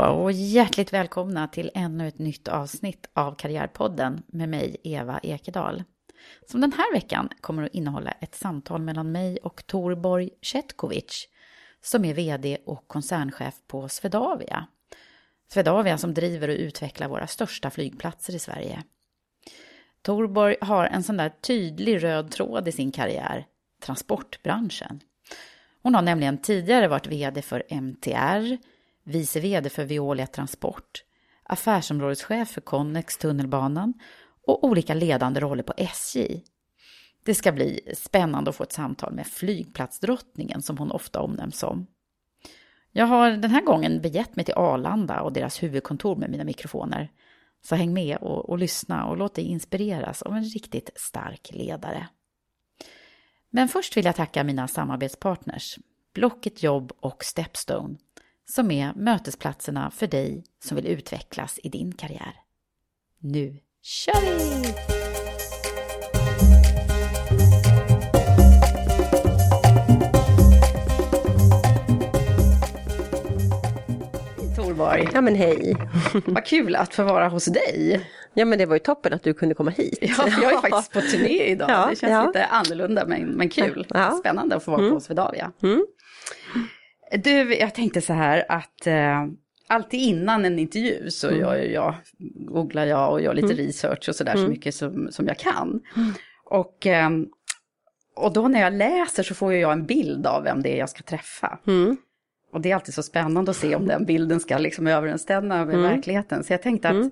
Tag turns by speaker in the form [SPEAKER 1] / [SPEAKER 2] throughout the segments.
[SPEAKER 1] Hallå och hjärtligt välkomna till ännu ett nytt avsnitt av Karriärpodden med mig, Eva Ekedal. Som den här veckan kommer att innehålla ett samtal mellan mig och Torborg Chetkovic som är VD och koncernchef på Swedavia. Swedavia som driver och utvecklar våra största flygplatser i Sverige. Torborg har en sån där tydlig röd tråd i sin karriär, transportbranschen. Hon har nämligen tidigare varit VD för MTR, vice VD för Veolia Transport, affärsområdeschef för Connex tunnelbanan och olika ledande roller på SJ. Det ska bli spännande att få ett samtal med flygplatsdrottningen som hon ofta omnämns som. Jag har den här gången begett mig till Arlanda och deras huvudkontor med mina mikrofoner. Så häng med och, och lyssna och låt dig inspireras av en riktigt stark ledare. Men först vill jag tacka mina samarbetspartners, Blocket Jobb och Stepstone, som är mötesplatserna för dig som vill utvecklas i din karriär. Nu kör vi! Torborg.
[SPEAKER 2] Ja men hej.
[SPEAKER 1] Vad kul att få vara hos dig.
[SPEAKER 2] Ja men det var ju toppen att du kunde komma hit.
[SPEAKER 1] Ja, jag är faktiskt på turné idag.
[SPEAKER 2] Ja,
[SPEAKER 1] det känns
[SPEAKER 2] ja.
[SPEAKER 1] lite annorlunda men, men kul.
[SPEAKER 2] Ja.
[SPEAKER 1] Spännande att få vara
[SPEAKER 2] Mm.
[SPEAKER 1] på Swedavia.
[SPEAKER 2] Mm.
[SPEAKER 1] Du, jag tänkte så här att eh, alltid innan en intervju så
[SPEAKER 2] Mm.
[SPEAKER 1] gör jag, googlar jag och gör lite
[SPEAKER 2] Mm.
[SPEAKER 1] research och sådär så
[SPEAKER 2] Mm.
[SPEAKER 1] mycket som, som jag kan. Och, eh, och då när jag läser så får jag en bild av vem det är jag ska träffa.
[SPEAKER 2] Mm.
[SPEAKER 1] Och det är alltid så spännande att se om den bilden ska liksom överensstämma med
[SPEAKER 2] Mm.
[SPEAKER 1] verkligheten. Så jag tänkte att
[SPEAKER 2] Mm.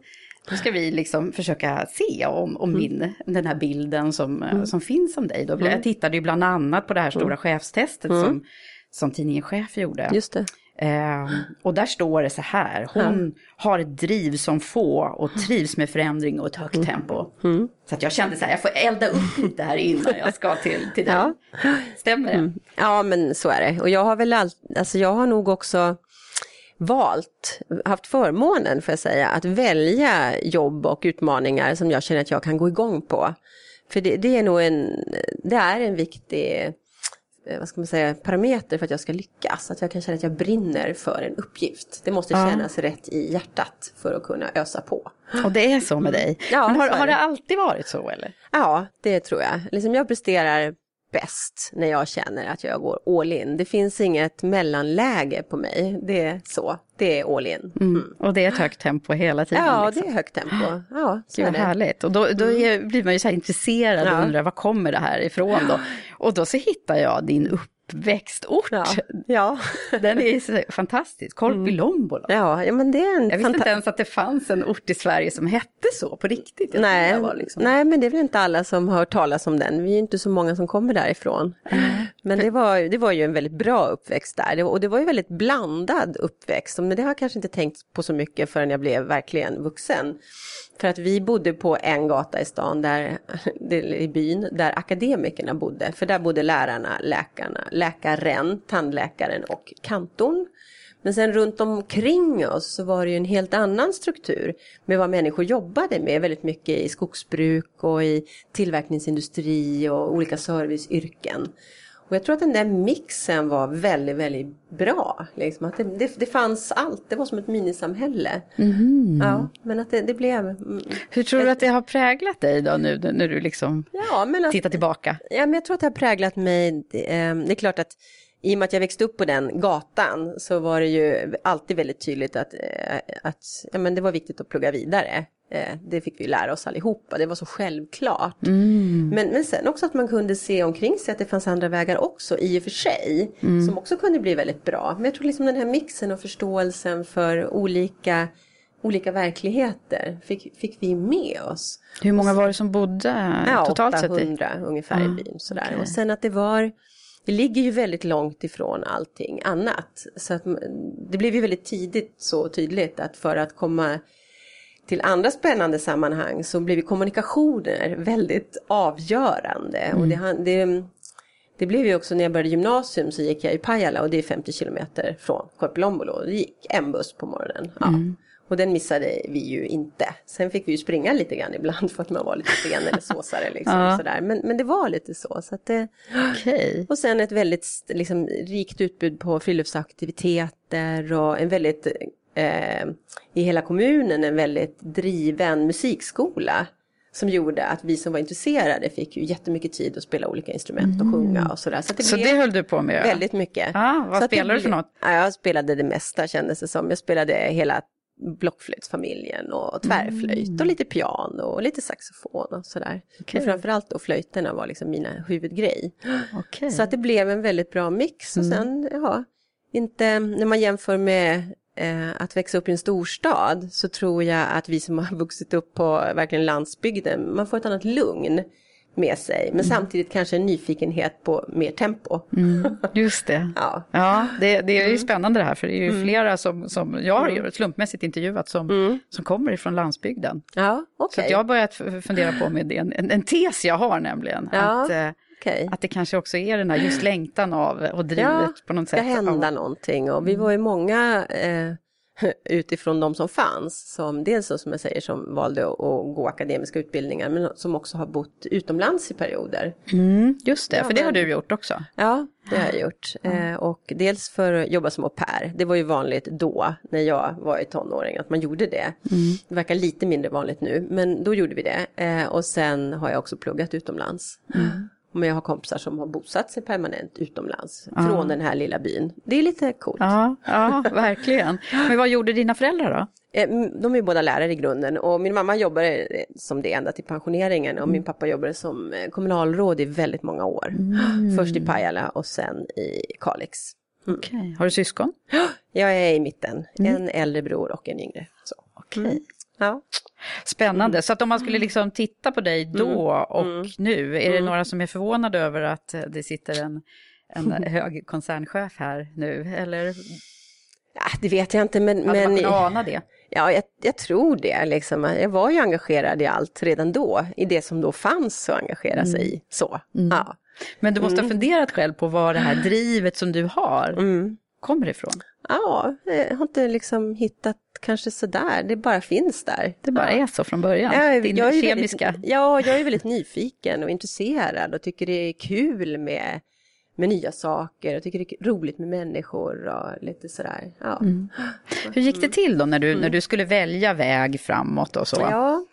[SPEAKER 1] nu ska vi liksom försöka se om, om min, den här bilden som, eh,
[SPEAKER 2] Mm.
[SPEAKER 1] som finns om dig. Då,
[SPEAKER 2] Mm.
[SPEAKER 1] Jag tittade ju bland annat på det här stora chefstestet
[SPEAKER 2] Mm.
[SPEAKER 1] som, som tidningen Chef gjorde.
[SPEAKER 2] Just det.
[SPEAKER 1] Eh, och där står det så här, hon har ett driv som få och trivs med förändring och ett högt tempo.
[SPEAKER 2] Mm.
[SPEAKER 1] Så att jag kände så här, jag får elda upp lite här innan jag ska till, till dig.
[SPEAKER 2] Ja.
[SPEAKER 1] Stämmer det?
[SPEAKER 2] Mm. Ja men så är det. Och jag har väl allt, alltså jag har nog också valt, haft förmånen får jag säga, att välja jobb och utmaningar som jag känner att jag kan gå igång på. För det, det är nog en, det är en viktig vad ska man säga, parameter för att jag ska lyckas. Att jag kan känna att jag brinner för en uppgift. Det måste
[SPEAKER 1] Ja.
[SPEAKER 2] kännas rätt i hjärtat för att kunna ösa på.
[SPEAKER 1] Och det är så med dig.
[SPEAKER 2] Ja,
[SPEAKER 1] Men har, har det alltid varit så eller?
[SPEAKER 2] Ja, det tror jag. Liksom jag presterar bäst när jag känner att jag går all in. Det finns inget mellanläge på mig. Det är så. Det är all in.
[SPEAKER 1] Mm. Och det är ett högt tempo hela tiden?
[SPEAKER 2] Ja,
[SPEAKER 1] liksom.
[SPEAKER 2] det är högt tempo. Ja, så
[SPEAKER 1] Gud vad.
[SPEAKER 2] Mm.
[SPEAKER 1] härligt. Och då, då är, blir man ju så intresserad och
[SPEAKER 2] Ja.
[SPEAKER 1] undrar var kommer det här ifrån då? Och då så hittar jag din upp uppväxtort.
[SPEAKER 2] Ja, ja.
[SPEAKER 1] Den är fantastisk. Korpilombolo.
[SPEAKER 2] ja, ja men det är en
[SPEAKER 1] Jag visste inte ens att det fanns en ort i Sverige som hette så på riktigt. Jag
[SPEAKER 2] Nej,
[SPEAKER 1] liksom...
[SPEAKER 2] nej, men det är väl inte alla som har hört talas om den. Vi är inte så många som kommer därifrån. Men det var, det var ju en väldigt bra uppväxt där. Och det var ju väldigt blandad uppväxt. Men det har jag kanske inte tänkt på så mycket förrän jag blev verkligen vuxen. För att vi bodde på en gata i stan, där, i byn, där akademikerna bodde. För där bodde lärarna, läkarna, läkaren, tandläkaren och kantorn. Men sen runt omkring oss så var det ju en helt annan struktur med vad människor jobbade med. Väldigt mycket i skogsbruk och i tillverkningsindustri och olika serviceyrken. Och jag tror att den där mixen var väldigt, väldigt bra. Liksom. Att det, det, det fanns allt, det var som ett minisamhälle. Ja, men att det, det blev... mm,
[SPEAKER 1] Hur tror du att det har präglat dig då nu när du liksom
[SPEAKER 2] Ja, att,
[SPEAKER 1] tittar tillbaka?
[SPEAKER 2] Ja, men jag tror att det har präglat mig. Det, eh, det är klart att i och med att jag växte upp på den gatan så var det ju alltid väldigt tydligt att, eh, att ja, men det var viktigt att plugga vidare. Eh, Det fick vi lära oss allihopa, det var så självklart. Men, men sen också att man kunde se omkring sig att det fanns andra vägar också i och för sig. Som också kunde bli väldigt bra. Men jag tror liksom den här mixen och förståelsen för olika, olika verkligheter fick, fick vi med oss.
[SPEAKER 1] Hur många var det som bodde
[SPEAKER 2] Ja,
[SPEAKER 1] totalt sett? i-
[SPEAKER 2] 800 ungefär i
[SPEAKER 1] Ah,
[SPEAKER 2] byn. Sådär.
[SPEAKER 1] okej.
[SPEAKER 2] Och sen att det var, det ligger ju väldigt långt ifrån allting annat. Så att det blev ju väldigt tidigt så tydligt att för att komma till andra spännande sammanhang så blev kommunikationer väldigt avgörande. Och det, det, det blev ju också när jag började gymnasium så gick jag i Pajala och det är 50 kilometer från Korpilombolo. Det gick en buss på morgonen. Ja. Och den missade vi ju inte. Sen fick vi ju springa lite grann ibland för att man var lite sen eller såsare. Liksom,
[SPEAKER 1] Ja.
[SPEAKER 2] sådär. Men, men det var lite så. så att det,
[SPEAKER 1] Okej.
[SPEAKER 2] och sen ett väldigt liksom, rikt utbud på friluftsaktiviteter och en väldigt, eh, i hela kommunen, en väldigt driven musikskola. Som gjorde att vi som var intresserade fick ju jättemycket tid att spela olika instrument och sjunga och sådär. Så, det
[SPEAKER 1] Så det höll du på med?
[SPEAKER 2] väldigt mycket.
[SPEAKER 1] Ja, vad
[SPEAKER 2] Så
[SPEAKER 1] spelar du för något?
[SPEAKER 2] Ja, jag spelade det mesta kändes det som. Jag spelade hela blockflöjtsfamiljen och tvärflöjt
[SPEAKER 1] Mm.
[SPEAKER 2] och lite piano och lite saxofon och sådär. Men framförallt då flöjterna var liksom mina huvudgrej.
[SPEAKER 1] Okej.
[SPEAKER 2] Så att det blev en väldigt bra mix. Och sen, ja, inte, när man jämför med att växa upp i en storstad så tror jag att vi som har vuxit upp på verkligen landsbygden, man får ett annat lugn med sig. Men samtidigt kanske en nyfikenhet på mer tempo.
[SPEAKER 1] Just det.
[SPEAKER 2] Ja.
[SPEAKER 1] Ja, det, det
[SPEAKER 2] Mm.
[SPEAKER 1] är ju spännande det här, för det är ju flera som, som jag har ju slumpmässigt intervjuat som, som kommer ifrån landsbygden.
[SPEAKER 2] Ja,
[SPEAKER 1] Så
[SPEAKER 2] Mm. okej.
[SPEAKER 1] att jag har börjat fundera på med det, en, en, en tes jag har nämligen.
[SPEAKER 2] Ja,
[SPEAKER 1] Att,
[SPEAKER 2] okej.
[SPEAKER 1] att det kanske också är den här just längtan av och drivet
[SPEAKER 2] Ja,
[SPEAKER 1] på något sätt.
[SPEAKER 2] hända
[SPEAKER 1] av,
[SPEAKER 2] någonting. Och vi var ju många eh, utifrån de som fanns, som dels som jag säger som valde att, gå akademiska utbildningar, men som också har bott utomlands i perioder.
[SPEAKER 1] mm, just det,
[SPEAKER 2] Ja,
[SPEAKER 1] för det har du gjort också.
[SPEAKER 2] Ja, det har jag gjort. Eh, och dels för att jobba som au pair. Det var ju vanligt då, när jag var i tonåring, att man gjorde det. Det verkar lite mindre vanligt nu, men då gjorde vi det. Eh, och sen har jag också pluggat utomlands. Men jag har kompisar som har bosatt sig permanent utomlands, från den här lilla byn. Det är lite coolt.
[SPEAKER 1] Ja, ja, verkligen. Men vad gjorde dina föräldrar då?
[SPEAKER 2] Eh, De är båda lärare i grunden och min mamma jobbade eh, som det ända till pensioneringen och min pappa jobbade som eh, kommunalråd i väldigt många år. Först i Pajala och sen i Kalix.
[SPEAKER 1] Okej. Har du syskon?
[SPEAKER 2] Jag är i mitten, en äldre bror och en yngre. Så.
[SPEAKER 1] Okej.
[SPEAKER 2] Ja.
[SPEAKER 1] Spännande. Så att om man skulle liksom titta på dig då och
[SPEAKER 2] Mm.
[SPEAKER 1] nu, är det några som är förvånade över att det sitter en, en hög koncernchef här nu? Eller
[SPEAKER 2] Ja, det vet jag inte men,
[SPEAKER 1] hade man
[SPEAKER 2] men
[SPEAKER 1] kunnat ana det?
[SPEAKER 2] ja, jag, jag tror det. Liksom. Jag var ju engagerad i allt redan då, i det som då fanns att engagera sig i. Så. Ja.
[SPEAKER 1] Men du måste
[SPEAKER 2] Mm.
[SPEAKER 1] ha funderat själv på var det här drivet som du har
[SPEAKER 2] Mm.
[SPEAKER 1] Kommer ifrån.
[SPEAKER 2] ja, jag har inte liksom hittat kanske sådär, det bara finns där.
[SPEAKER 1] Det bara
[SPEAKER 2] ja.
[SPEAKER 1] är så från början.
[SPEAKER 2] Ja,
[SPEAKER 1] Din
[SPEAKER 2] jag är
[SPEAKER 1] kemiska...
[SPEAKER 2] Väldigt, ja, jag är väldigt nyfiken och intresserad och tycker det är kul med, med nya saker och tycker det är roligt med människor och lite sådär. Ja,
[SPEAKER 1] Hur gick det till då när du, när du skulle välja väg framåt och så?
[SPEAKER 2] ja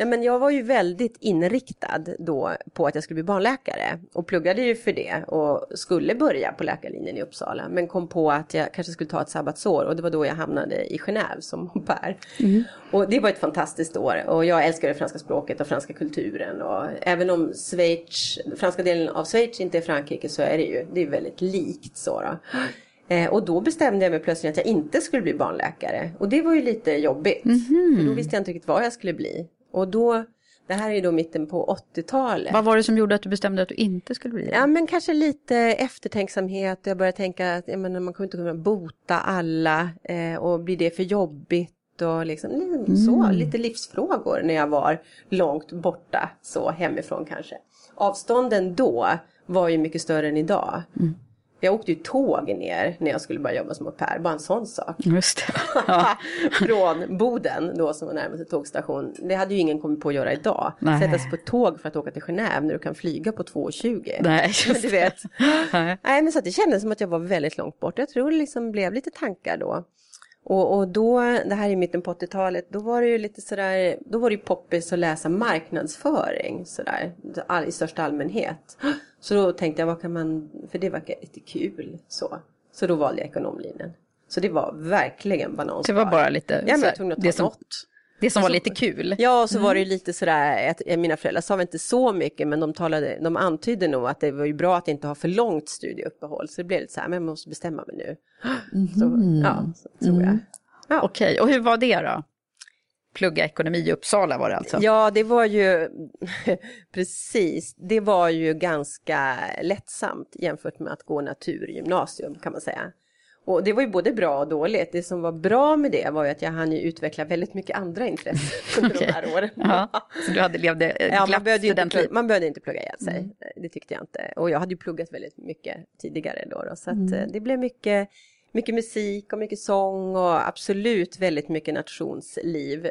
[SPEAKER 2] Ja, men jag var ju väldigt inriktad då på att jag skulle bli barnläkare och pluggade ju för det och skulle börja på läkarlinjen i Uppsala men kom på att jag kanske skulle ta ett sabbatsår och det var då jag hamnade i Genève som au pair. Mm. Och det var ett fantastiskt år och jag älskar det franska språket och franska kulturen och även om Schweiz, franska delen av Schweiz inte är Frankrike så är det ju, det är väldigt likt så då. Eh, och då bestämde jag mig plötsligt att jag inte skulle bli barnläkare. Och det var ju lite jobbigt. Mm -hmm. För då visste jag inte riktigt vad jag skulle bli. Och då, det här är då mitten på 80-talet.
[SPEAKER 1] Vad var det som gjorde att du bestämde att du inte skulle bli det?
[SPEAKER 2] Ja men kanske lite eftertänksamhet. Jag började tänka att menar, man kommer inte kunna bota alla. Eh, och blir det för jobbigt? Och liksom, mm. så, lite livsfrågor när jag var långt borta så hemifrån kanske. Avstånden då var ju mycket större än idag. Mm. Jag åkte ju tåg ner när jag skulle börja jobba som au pair, bara en sån sak.
[SPEAKER 1] Just. Ja.
[SPEAKER 2] Från Boden då som var närmaste tågstation. Det hade ju ingen kommit på att göra idag. Nej. Sätta sig på tåg för att åka till Genève när du kan flyga på 2,20.
[SPEAKER 1] Nej, just
[SPEAKER 2] du vet. Nej. Nej men så det kändes som att jag var väldigt långt bort. Jag tror det liksom blev lite tankar då. Och, och då, det här är i mitten på 80-talet, då var det ju lite sådär, då var det ju poppis att läsa marknadsföring sådär, all, i största allmänhet. Så då tänkte jag, vad kan man, för det verkar lite kul så. Så då valde jag ekonomlinjen. Så det var verkligen bananskal.
[SPEAKER 1] Det var bara lite,
[SPEAKER 2] ja, men jag att ta
[SPEAKER 1] det som,
[SPEAKER 2] något.
[SPEAKER 1] Det som var lite kul.
[SPEAKER 2] Ja, och så mm. var det ju lite sådär, att mina föräldrar sa väl inte så mycket, men de, talade, de antydde nog att det var ju bra att inte ha för långt studieuppehåll. Så det blev lite så här, men jag måste bestämma mig nu. Mm. Så, ja, så tror jag. Mm.
[SPEAKER 1] Ja. Okej, och hur var det då? Plugga ekonomi i Uppsala var det alltså?
[SPEAKER 2] Ja, det var ju precis, det var ju ganska lättsamt jämfört med att gå naturgymnasium kan man säga. Och det var ju både bra och dåligt. Det som var bra med det var ju att jag hann ju utveckla väldigt mycket andra intressen under okay. de här åren.
[SPEAKER 1] Ja, så du hade levt ett
[SPEAKER 2] ja, man behövde, inte plugga, man behövde inte plugga ihjäl sig. Mm. Det tyckte jag inte. Och jag hade ju pluggat väldigt mycket tidigare då. då så mm. det blev mycket, mycket musik och mycket sång och absolut väldigt mycket nationsliv.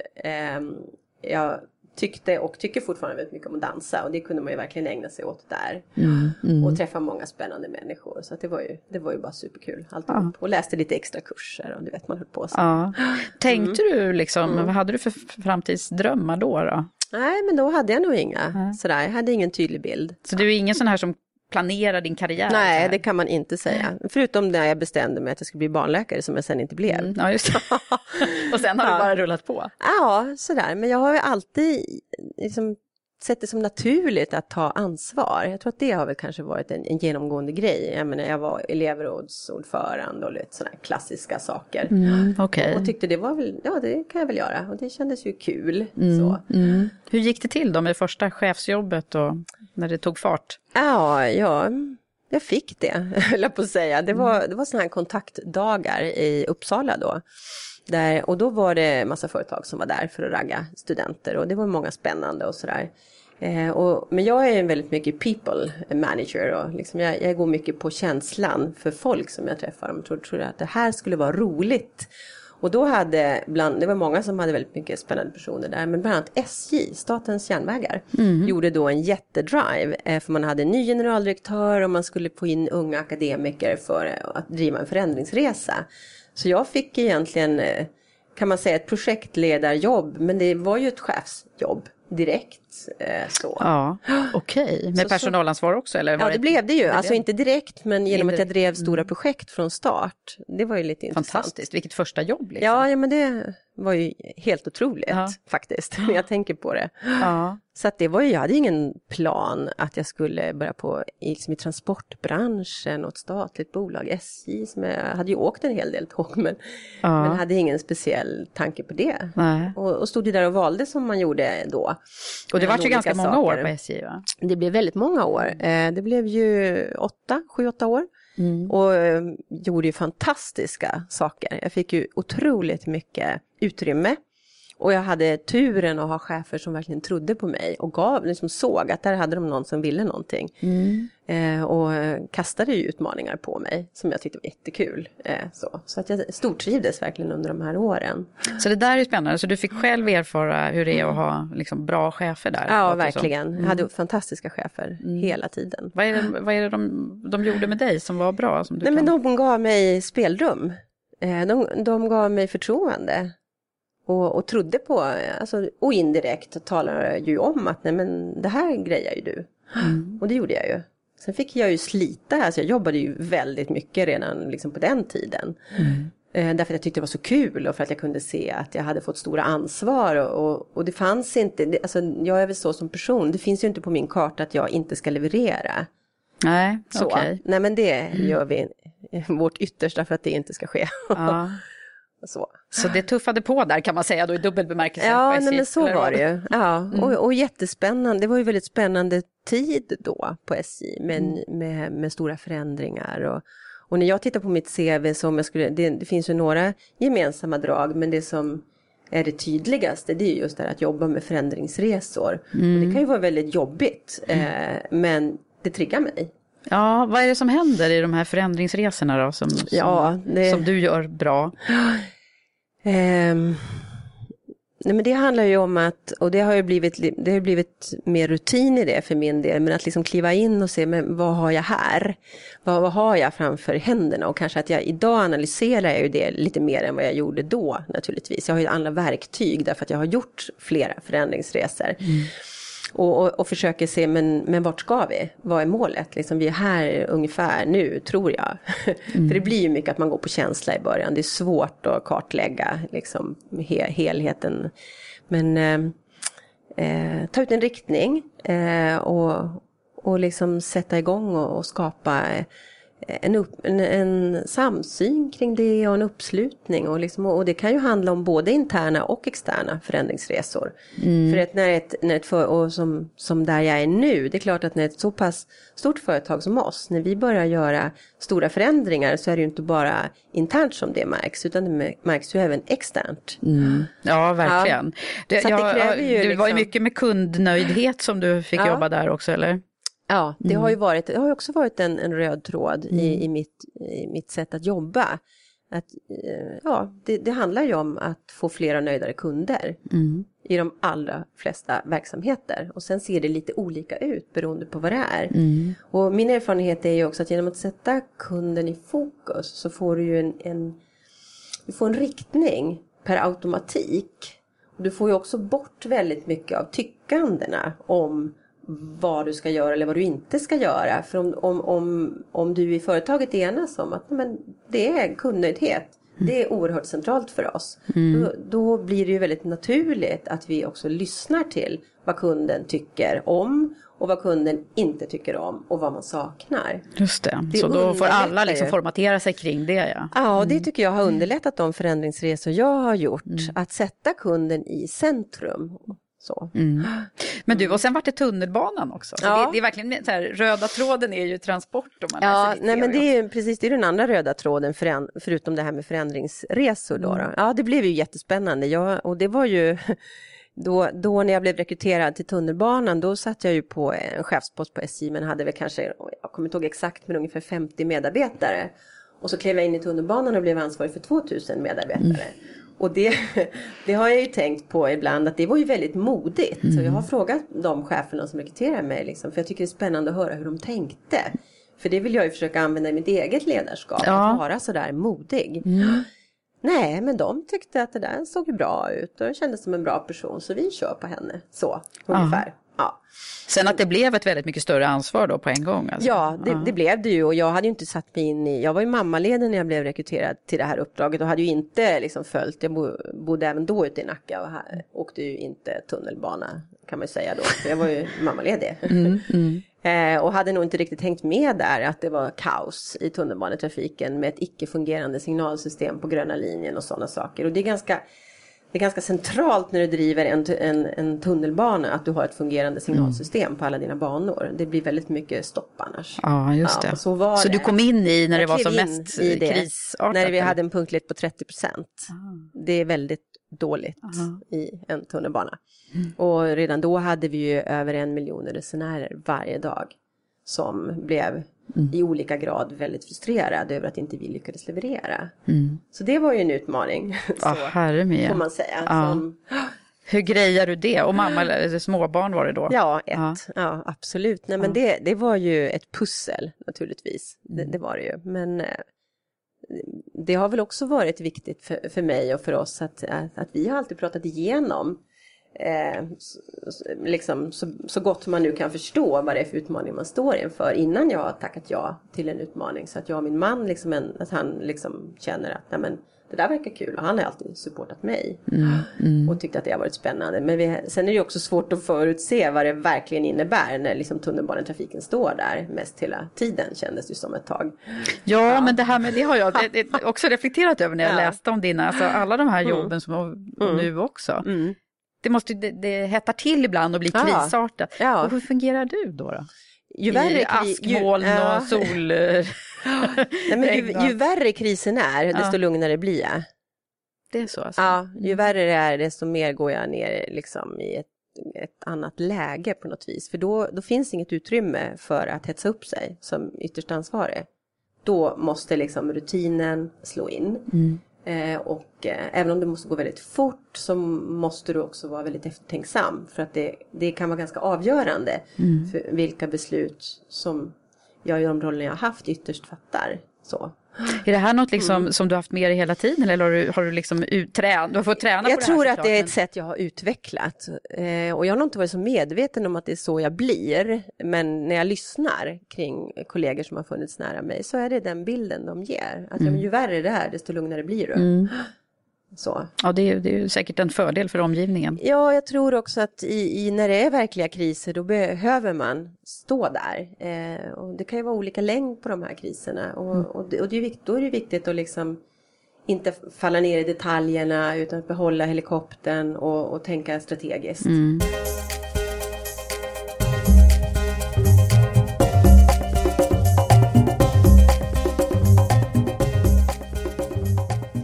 [SPEAKER 2] Um, jag tyckte och tycker fortfarande väldigt mycket om att dansa och det kunde man ju verkligen ägna sig åt där. Mm, mm. Och träffa många spännande människor så det, var ju, det var ju bara superkul alltihop. Ja. Och läste lite extra kurser och du vet man höll på så.
[SPEAKER 1] Ja. Tänkte mm. du liksom, mm. vad hade du för framtidsdrömmar då? då?
[SPEAKER 2] Nej men då hade jag nog inga sådär, jag hade ingen tydlig bild.
[SPEAKER 1] Så du är ingen sån här som planera din karriär?
[SPEAKER 2] Nej, det kan man inte säga. Förutom när jag bestämde mig att jag skulle bli barnläkare som jag sen inte blev. Mm,
[SPEAKER 1] ja, just Och sen har ja. du bara rullat på?
[SPEAKER 2] Ja, sådär. Men jag har ju alltid liksom sett det som naturligt att ta ansvar. Jag tror att det har väl kanske varit en, en genomgående grej. Jag menar, jag var elevrådsordförande och lite sådana klassiska saker.
[SPEAKER 1] Mm, okay.
[SPEAKER 2] Och tyckte det var väl, ja det kan jag väl göra. Och det kändes ju kul. Mm, så. Mm.
[SPEAKER 1] Hur gick det till då med första chefsjobbet och när det tog fart?
[SPEAKER 2] Ja, ja jag fick det, höll jag på att säga. Det var, det var sådana här kontaktdagar i Uppsala då. Där, och då var det massa företag som var där för att ragga studenter och det var många spännande och sådär. Eh, och, men jag är en väldigt mycket people manager och liksom jag, jag går mycket på känslan för folk som jag träffar. De tror, tror att det här skulle vara roligt. Och då hade, bland, det var många som hade väldigt mycket spännande personer där, men bland annat SJ, Statens järnvägar, mm. gjorde då en jättedrive. Eh, för man hade en ny generaldirektör och man skulle få in unga akademiker för att driva en förändringsresa. Så jag fick egentligen, eh, kan man säga, ett projektledarjobb, men det var ju ett chefsjobb direkt. Eh, så.
[SPEAKER 1] Ja, Okej, okay. med så, personalansvar också? Eller
[SPEAKER 2] ja, det, det blev det ju. Det alltså inte direkt, men genom att jag drev stora mm. projekt från start. Det var ju lite intressant.
[SPEAKER 1] Fantastiskt, vilket första jobb. Liksom.
[SPEAKER 2] Ja, ja, men det var ju helt otroligt ja. faktiskt, när jag tänker på det.
[SPEAKER 1] Ja.
[SPEAKER 2] Så att det var ju, jag hade ingen plan att jag skulle börja på liksom i transportbranschen och ett statligt bolag, SJ, som jag hade ju åkt en hel del tåg men, ja. men hade ingen speciell tanke på det. Och, och stod ju där och valde som man gjorde då.
[SPEAKER 1] Och det var ju ganska många år på SJ va?
[SPEAKER 2] Det blev väldigt många år. Eh, det blev ju åtta, sju, åtta år. Mm. Och eh, gjorde ju fantastiska saker. Jag fick ju otroligt mycket utrymme. Och jag hade turen att ha chefer som verkligen trodde på mig och gav, liksom såg att där hade de någon som ville någonting. Mm. Eh, och kastade ju utmaningar på mig som jag tyckte var jättekul. Eh, så så att jag stortrivdes verkligen under de här åren.
[SPEAKER 1] Så det där är spännande, så du fick själv erfara hur det är att ha liksom, bra chefer där?
[SPEAKER 2] Ja, verkligen. Mm. Jag hade fantastiska chefer mm. hela tiden.
[SPEAKER 1] Vad är det, vad är det de, de gjorde med dig som var bra? Som du
[SPEAKER 2] Nej,
[SPEAKER 1] kan...
[SPEAKER 2] men de gav mig spelrum. Eh, de, de gav mig förtroende och, och trodde på, alltså, och indirekt talade ju om att nej men det här grejar ju du. Och det gjorde jag ju. Sen fick jag ju slita här, så jag jobbade ju väldigt mycket redan liksom på den tiden. Eh, Därför att jag tyckte det var så kul och för att jag kunde se att jag hade fått stora ansvar. Och, och, och det fanns inte, det, alltså jag är väl så som person, det finns ju inte på min karta att jag inte ska leverera.
[SPEAKER 1] Nej, okej.
[SPEAKER 2] Nej men det gör vi vårt yttersta för att det inte ska ske.
[SPEAKER 1] Ja.
[SPEAKER 2] så.
[SPEAKER 1] Så det tuffade på där kan man säga då i dubbel bemärkelse.
[SPEAKER 2] Ja, nej, men så var det ju. Ja, och, och jättespännande. Det var ju väldigt spännande tid då på SJ med, med, med stora förändringar. Och, och när jag tittar på mitt CV som jag skulle, det, det finns ju några gemensamma drag, men det som är det tydligaste det är just det här att jobba med förändringsresor. Och det kan ju vara väldigt jobbigt, eh, men det triggar mig.
[SPEAKER 1] Ja, vad är det som händer i de här förändringsresorna då som, som,
[SPEAKER 2] Ja, det-
[SPEAKER 1] som du gör bra?
[SPEAKER 2] Ehm, nej men det handlar ju om att, och det har ju blivit, li- det har blivit mer rutin i det för min del, men att liksom kliva in och se, men vad har jag här? Vad, vad har jag framför händerna? Och kanske att jag idag analyserar jag ju det lite mer än vad jag gjorde då naturligtvis. Jag har ju andra verktyg därför att jag har gjort flera förändringsresor. Och, och, och försöker se, men, men vart ska vi? Vad är målet? Liksom, vi är här ungefär nu, tror jag. För det blir ju mycket att man går på känsla i början. Det är svårt att kartlägga liksom, he, helheten. Men eh, eh, ta ut en riktning eh, och, och liksom sätta igång och, och skapa eh, en, upp, en, en samsyn kring det och en uppslutning. Och, liksom, och det kan ju handla om både interna och externa förändringsresor. För att när ett, när ett för, och som, som där jag är nu, det är klart att när ett så pass stort företag som oss, när vi börjar göra stora förändringar så är det ju inte bara internt som det märks, utan det märks ju även externt.
[SPEAKER 1] Ja, verkligen. Det,
[SPEAKER 2] Så att det
[SPEAKER 1] jag-
[SPEAKER 2] kräver ju
[SPEAKER 1] det var ju
[SPEAKER 2] liksom-
[SPEAKER 1] mycket med kundnöjdhet som du fick
[SPEAKER 2] Ja.
[SPEAKER 1] jobba där också, eller?
[SPEAKER 2] Ja, det har ju varit, det har också varit en, en röd tråd i, i, mitt, i mitt sätt att jobba. Att, eh, ja, det, det handlar ju om att få fler och nöjdare kunder i de allra flesta verksamheter. Och sen ser det lite olika ut beroende på vad det är. Och min erfarenhet är ju också att genom att sätta kunden i fokus så får du ju en, en, du får en riktning per automatik. Du får ju också bort väldigt mycket av tyckandena om vad du ska göra eller vad du inte ska göra. För om, om, om, om du i företaget enas om att men, det är kundnöjdhet, det är oerhört centralt för oss. Då, då blir det ju väldigt naturligt att vi också lyssnar till vad kunden tycker om och vad kunden inte tycker om och vad man saknar.
[SPEAKER 1] Just det.
[SPEAKER 2] Det
[SPEAKER 1] Så då får alla liksom formatera sig kring det, ja.
[SPEAKER 2] Ja, och det tycker jag har underlättat de förändringsresor jag har gjort. Att sätta kunden i centrum. Så.
[SPEAKER 1] Men du, och sen vart det tunnelbanan också. Så
[SPEAKER 2] Ja.
[SPEAKER 1] det, det är verkligen så här, röda tråden är ju transport om man
[SPEAKER 2] Ja, nej men det är ju precis det är den andra röda tråden föränd- förutom det här med förändringsresor då. då. Ja, det blev ju jättespännande. Jag, och det var ju då, då när jag blev rekryterad till tunnelbanan, då satt jag ju på en chefspost på SJ men hade väl kanske, jag kommer inte ihåg exakt, men ungefär 50 medarbetare. Och så klev jag in i tunnelbanan och blev ansvarig för 2000 medarbetare. Och det, det har jag ju tänkt på ibland att det var ju väldigt modigt. Så jag har frågat de cheferna som rekryterar mig, liksom, för jag tycker det är spännande att höra hur de tänkte. För det vill jag ju försöka använda i mitt eget ledarskap,
[SPEAKER 1] Ja.
[SPEAKER 2] att vara sådär modig. Nej, men de tyckte att det där såg bra ut och kändes som en bra person så vi kör på henne. Så, ungefär. Ja,
[SPEAKER 1] Sen att det blev ett väldigt mycket större ansvar då på en gång. Alltså.
[SPEAKER 2] ja det, det blev det ju och jag hade ju inte satt mig in i, jag var ju mammaledig när jag blev rekryterad till det här uppdraget och hade ju inte liksom följt, jag bo, bodde även då ute i Nacka och här, åkte ju inte tunnelbana kan man ju säga då, för jag var ju mammaledig. Eh, och hade nog inte riktigt hängt med där att det var kaos i tunnelbanetrafiken med ett icke-fungerande signalsystem på gröna linjen och sådana saker. Och det är ganska, det är ganska centralt när du driver en, en, en tunnelbana att du har ett fungerande signalsystem på alla dina banor. Det blir väldigt mycket stopp annars.
[SPEAKER 1] Ja, just
[SPEAKER 2] Ja,
[SPEAKER 1] det.
[SPEAKER 2] så var
[SPEAKER 1] så
[SPEAKER 2] det.
[SPEAKER 1] du kom in i när det
[SPEAKER 2] Jag
[SPEAKER 1] var som mest
[SPEAKER 2] i det,
[SPEAKER 1] krisartat?
[SPEAKER 2] När vi hade en punktlighet på 30 procent. Det är väldigt dåligt i en tunnelbana. Och redan då hade vi ju över en miljon resenärer varje dag. Som blev i olika grad väldigt frustrerade över att inte vi lyckades leverera. Så det var ju en utmaning.
[SPEAKER 1] Ja,
[SPEAKER 2] så,
[SPEAKER 1] herre
[SPEAKER 2] får man säga.
[SPEAKER 1] Ja.
[SPEAKER 2] Som,
[SPEAKER 1] Hur grejar du det? Och mamma, eller småbarn var det då?
[SPEAKER 2] Ja, ett.
[SPEAKER 1] Ja.
[SPEAKER 2] Ja, absolut. Nej, men det, det var ju ett pussel naturligtvis. Det, det var det ju. Men eh, det har väl också varit viktigt för, för mig och för oss att, att, att vi har alltid pratat igenom eh, liksom, så, så gott man nu kan förstå vad det är för utmaning man står inför innan jag har tackat ja till en utmaning. Så att jag och min man, liksom en, att han liksom känner att nej men, det där verkar kul och han har alltid supportat mig. Mm, mm. Och tyckt att det har varit spännande. Men vi, sen är det också svårt att förutse vad det verkligen innebär när liksom tunnelbanetrafiken står där mest hela tiden kändes det som ett tag.
[SPEAKER 1] Ja, ja. men det här med det har jag det, det också reflekterat över när jag ja. läste om dina, alltså alla de här mm. jobben mm. som nu också. Mm. Det, måste, det, det hettar till ibland och blir krisartat. Ja. Och hur fungerar du då? då?
[SPEAKER 2] Ju värre,
[SPEAKER 1] I askmoln ju, ja. och sol...
[SPEAKER 2] Nej, men ju, ju, värre krisen är, desto lugnare blir jag.
[SPEAKER 1] Det är så alltså?
[SPEAKER 2] Ja, ju värre det är, desto mer går jag ner liksom, i ett, ett annat läge på något vis. För då, då finns inget utrymme för att hetsa upp sig som ytterst ansvarig. Då måste liksom rutinen slå in. Mm. Eh, och eh, även om det måste gå väldigt fort så måste du också vara väldigt eftertänksam. För att det, det kan vara ganska avgörande mm. för vilka beslut som jag i de roller jag har haft ytterst fattar. Så.
[SPEAKER 1] Är det här något liksom mm. som du haft med dig hela tiden eller har du, har du liksom utträn, du har fått träna
[SPEAKER 2] jag
[SPEAKER 1] på
[SPEAKER 2] det här? Jag tror att det är ett sätt jag har utvecklat. Eh, och jag har nog inte varit så medveten om att det är så jag blir. Men när jag lyssnar kring kollegor som har funnits nära mig så är det den bilden de ger. Att mm. ju värre det är desto lugnare blir du. Mm.
[SPEAKER 1] Så. Ja, det är, det är säkert en fördel för omgivningen.
[SPEAKER 2] Ja, jag tror också att i, i när det är verkliga kriser då behöver man stå där. Eh, och det kan ju vara olika längd på de här kriserna och, mm. och, det, och det är då är det viktigt att liksom inte falla ner i detaljerna utan behålla helikoptern och, och tänka strategiskt. Mm.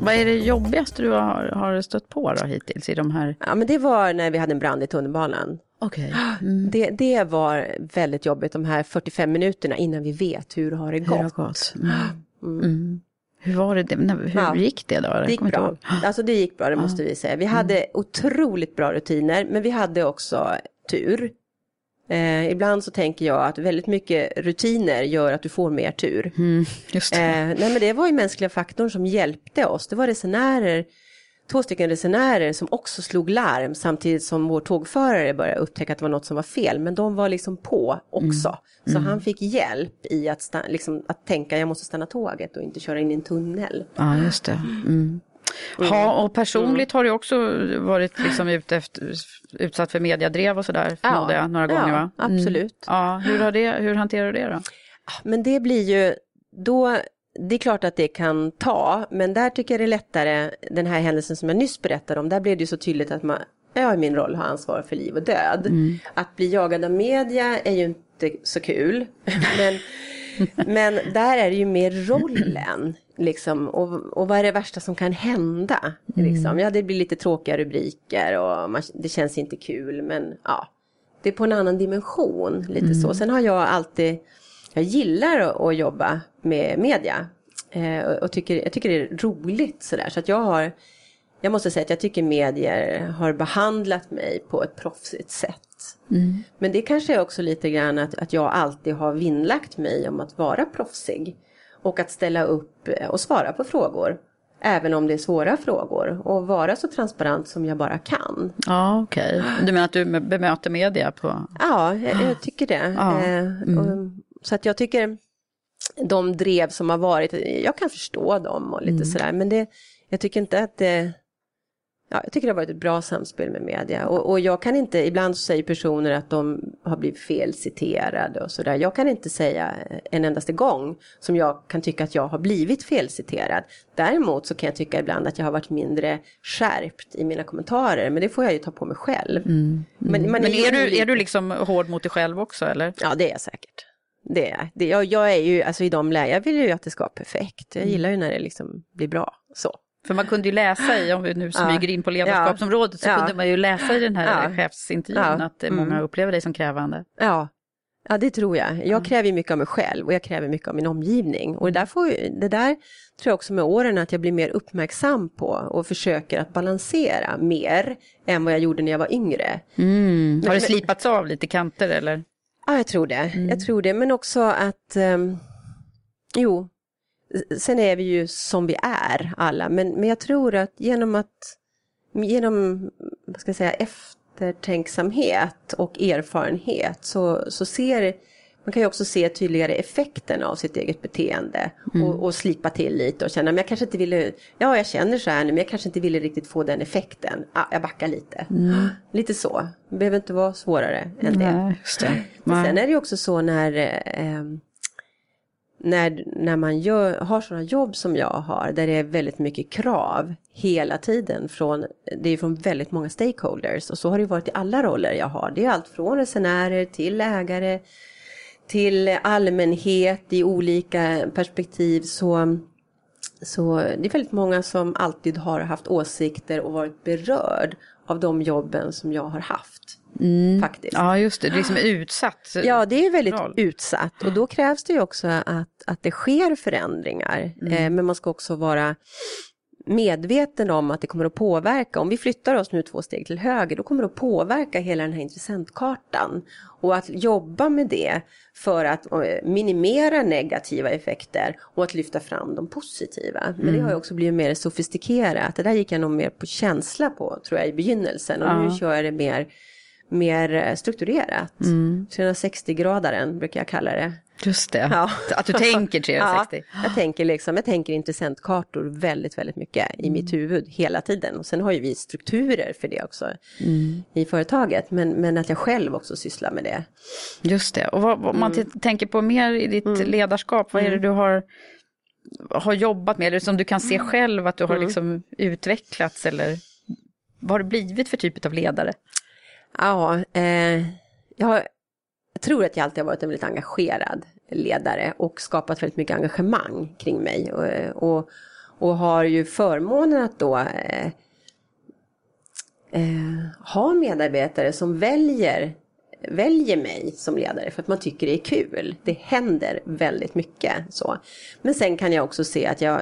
[SPEAKER 1] Vad är det jobbigaste du har, har stött på då hittills i de här?
[SPEAKER 2] Ja men det var när vi hade en brand i tunnelbanan.
[SPEAKER 1] Okay.
[SPEAKER 2] Mm. Det, det var väldigt jobbigt de här 45 minuterna innan vi vet hur har det gått. Hur har gått. Mm.
[SPEAKER 1] Mm. mm. Hur var det, hur ja. gick det då?
[SPEAKER 2] Det gick bra. Alltså det gick bra, det måste vi säga. Vi hade mm. otroligt bra rutiner, men vi hade också tur. Eh, ibland så tänker jag att väldigt mycket rutiner gör att du får mer tur. Mm, just det. Eh, nej men det var ju mänskliga faktorn som hjälpte oss. Det var resenärer, två stycken resenärer som också slog larm samtidigt som vår tågförare började upptäcka att det var något som var fel. Men de var liksom på också. Mm. Så mm. han fick hjälp i att, liksom, att tänka jag måste stanna tåget och inte köra in i en tunnel.
[SPEAKER 1] Ja, just det. Mm. Ja, mm. och personligt har du också varit liksom ute efter, utsatt för mediadrev och sådär, ja, jag, några gånger va?
[SPEAKER 2] Ja, mm. absolut.
[SPEAKER 1] Ja, hur, har det, hur hanterar du det då?
[SPEAKER 2] Men det blir ju, då, det är klart att det kan ta, men där tycker jag det är lättare, den här händelsen som jag nyss berättade om, där blev det ju så tydligt att man, jag i min roll har ansvar för liv och död. Mm. Att bli jagad av media är ju inte så kul, men men där är det ju mer rollen. Liksom, och, och vad är det värsta som kan hända? Mm. Liksom. Ja, det blir lite tråkiga rubriker och man, det känns inte kul. Men ja, det är på en annan dimension. Lite mm. så. Sen har jag alltid, jag gillar att, att jobba med media. Eh, och, och, tycker, jag tycker det är roligt sådär. Så att jag har, jag måste säga att jag tycker medier har behandlat mig på ett proffsigt sätt. Mm. Men det kanske är också lite grann att, att jag alltid har vinnlagt mig om att vara proffsig. Och att ställa upp och svara på frågor. Även om det är svåra frågor. Och vara så transparent som jag bara kan.
[SPEAKER 1] Ja, okej. Okay. Du menar att du bemöter media på...
[SPEAKER 2] Ja, jag, jag tycker det. Ja. Eh, mm. och, så att jag tycker de drev som har varit, jag kan förstå dem och lite mm. sådär. Men det, jag tycker inte att det Ja, jag tycker det har varit ett bra samspel med media och, och jag kan inte, ibland så säger personer att de har blivit felciterade och sådär. Jag kan inte säga en endaste gång som jag kan tycka att jag har blivit felciterad. Däremot så kan jag tycka ibland att jag har varit mindre skärpt i mina kommentarer, men det får jag ju ta på mig själv. Mm. Mm.
[SPEAKER 1] Men, men, men är, du, är du liksom hård mot dig själv också eller?
[SPEAKER 2] Ja, det är jag säkert. Det är det. Jag, jag är ju, alltså i de lägen, jag vill ju att det ska vara perfekt. Jag mm. gillar ju när det liksom blir bra. Så.
[SPEAKER 1] För man kunde ju läsa i, om vi nu smyger in på ledarskapsområdet, så kunde man ju läsa i den här ja. chefsintervjun att mm. många upplever dig som krävande.
[SPEAKER 2] Ja. Ja, det tror jag. Jag mm. kräver mycket av mig själv och jag kräver mycket av min omgivning. Och det där, får, det där tror jag också med åren att jag blir mer uppmärksam på och försöker att balansera mer än vad jag gjorde när jag var yngre.
[SPEAKER 1] Mm. Har det slipats av lite kanter eller?
[SPEAKER 2] Ja, jag tror det. Mm. Jag tror det, men också att, um, jo, sen är vi ju som vi är alla, men, men jag tror att genom att, genom, vad ska jag säga, eftertänksamhet och erfarenhet så, så ser man kan ju också se tydligare effekten av sitt eget beteende mm. och, och, slipa till lite och känna, men jag kanske inte ville, ja jag känner så här nu, men jag kanske inte ville riktigt få den effekten. Ah, jag backar lite. Mm. Lite så. Det behöver inte vara svårare än det. Nej, det. Men sen är det ju också så när, eh, när, när man gör, har sådana jobb som jag har, där det är väldigt mycket krav hela tiden från, det är från väldigt många stakeholders och så har det varit i alla roller jag har. Det är allt från resenärer till ägare, till allmänhet i olika perspektiv så, så det är väldigt många som alltid har haft åsikter och varit berörd av de jobben som jag har haft. Mm. Faktiskt.
[SPEAKER 1] Ja just det, det är liksom utsatt.
[SPEAKER 2] Ja det är väldigt roll. utsatt och då krävs det ju också att, att det sker förändringar. Mm. Eh, men man ska också vara medveten om att det kommer att påverka, om vi flyttar oss nu två steg till höger, då kommer det att påverka hela den här intressentkartan. Och att jobba med det för att eh, minimera negativa effekter och att lyfta fram de positiva. Men mm. det har ju också blivit mer sofistikerat. Det där gick jag nog mer på känsla på, tror jag, i begynnelsen. Och ja. nu kör jag det mer, mer eh, strukturerat. Mm. 360-gradaren brukar jag kalla det.
[SPEAKER 1] Just det, ja. att du tänker 360.
[SPEAKER 2] Ja, jag tänker liksom, jag tänker intressentkartor väldigt, väldigt mycket i mm. mitt huvud hela tiden. Och sen har ju vi strukturer för det också mm. i företaget. Men, men att jag själv också sysslar med det.
[SPEAKER 1] Just det, och vad, vad man mm. tänker på mer i ditt mm. ledarskap, vad är det mm. du har, har jobbat med? Eller som du kan se mm. själv att du har liksom utvecklats eller vad har det blivit för typ av ledare?
[SPEAKER 2] Ja, eh, jag har jag tror att jag alltid har varit en väldigt engagerad ledare och skapat väldigt mycket engagemang kring mig. Och, och, och har ju förmånen att då eh, eh, ha medarbetare som väljer, väljer mig som ledare för att man tycker det är kul. Det händer väldigt mycket så. Men sen kan jag också se att jag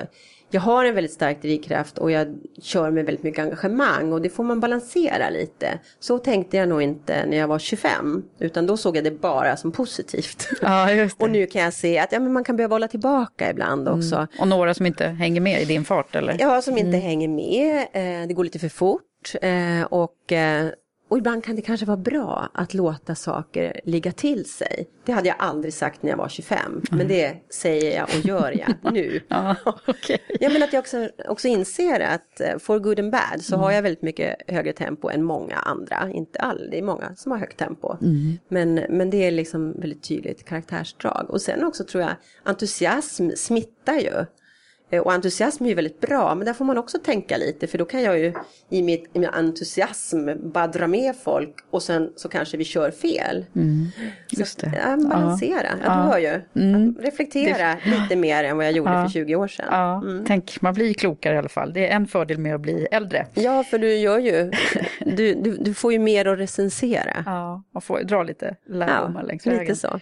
[SPEAKER 2] jag har en väldigt stark drivkraft och jag kör med väldigt mycket engagemang och det får man balansera lite. Så tänkte jag nog inte när jag var 25 utan då såg jag det bara som positivt. Ja, och nu kan jag se att ja, men man kan behöva hålla tillbaka ibland mm. också. Mm.
[SPEAKER 1] Och några som inte hänger med i din fart eller?
[SPEAKER 2] Ja, som inte mm. hänger med. Eh, det går lite för fort eh, och eh, och ibland kan det kanske vara bra att låta saker ligga till sig. Det hade jag aldrig sagt när jag var 25. Mm. Men det säger jag och gör jag nu. ja, okay. ja, men att jag också, också inser att eh, for good and bad så mm. har jag väldigt mycket högre tempo än många andra. Inte all, det är många som har högt tempo. Mm. Men, men det är liksom väldigt tydligt karaktärsdrag. Och sen också tror jag entusiasm smittar ju. Eh, och entusiasm är ju väldigt bra, men där får man också tänka lite för då kan jag ju i, mitt, i min entusiasm bara dra med folk och sen så kanske vi kör fel. Mm. Just det. Ja, balansera, ja. ja. du hör ju. Mm. Reflektera det... lite mer än vad jag gjorde ja. för 20 år sedan.
[SPEAKER 1] Ja. Mm. Tänk, man blir klokare i alla fall. Det är en fördel med att bli äldre.
[SPEAKER 2] Ja, för du gör ju, du, du, du får ju mer att recensera.
[SPEAKER 1] Ja, man får dra lite lärdomar ja, längs vägen. Lite så.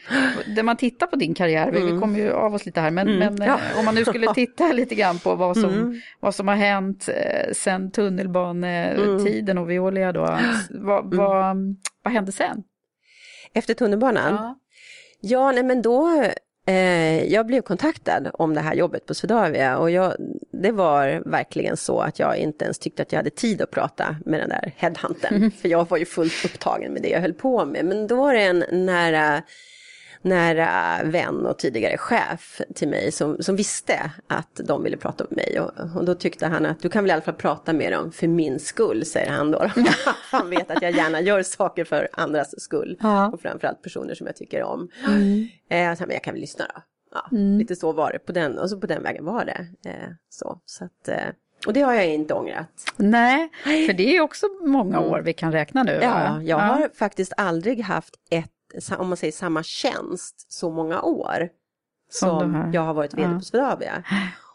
[SPEAKER 1] När man tittar på din karriär, vi mm. kommer ju av oss lite här, men, mm. men eh, om man nu skulle titta lite grann på vad som, mm. vad som har hänt eh, sen tunnelbanetiden och Veolia då. Vad, mm. vad, vad hände sen?
[SPEAKER 2] Efter tunnelbanan? Ja, ja nej men då eh, jag blev kontaktad om det här jobbet på Swedavia och jag, det var verkligen så att jag inte ens tyckte att jag hade tid att prata med den där headhunten. Mm. För jag var ju fullt upptagen med det jag höll på med. Men då var det en nära nära vän och tidigare chef till mig som, som visste att de ville prata med mig. Och, och då tyckte han att du kan väl i alla fall prata med dem för min skull, säger han då. han vet att jag gärna gör saker för andras skull. Ja. Och framförallt personer som jag tycker om. Mm. Eh, så, men jag kan väl lyssna då. Ja, mm. Lite så var det, på den, och så på den vägen var det. Eh, så, så att, eh, och det har jag inte ångrat.
[SPEAKER 1] Nej, för det är också många år vi kan räkna nu.
[SPEAKER 2] Ja, jag ja. har faktiskt aldrig haft ett om man säger samma tjänst så många år som, som jag har varit vd ja. på Swedavia.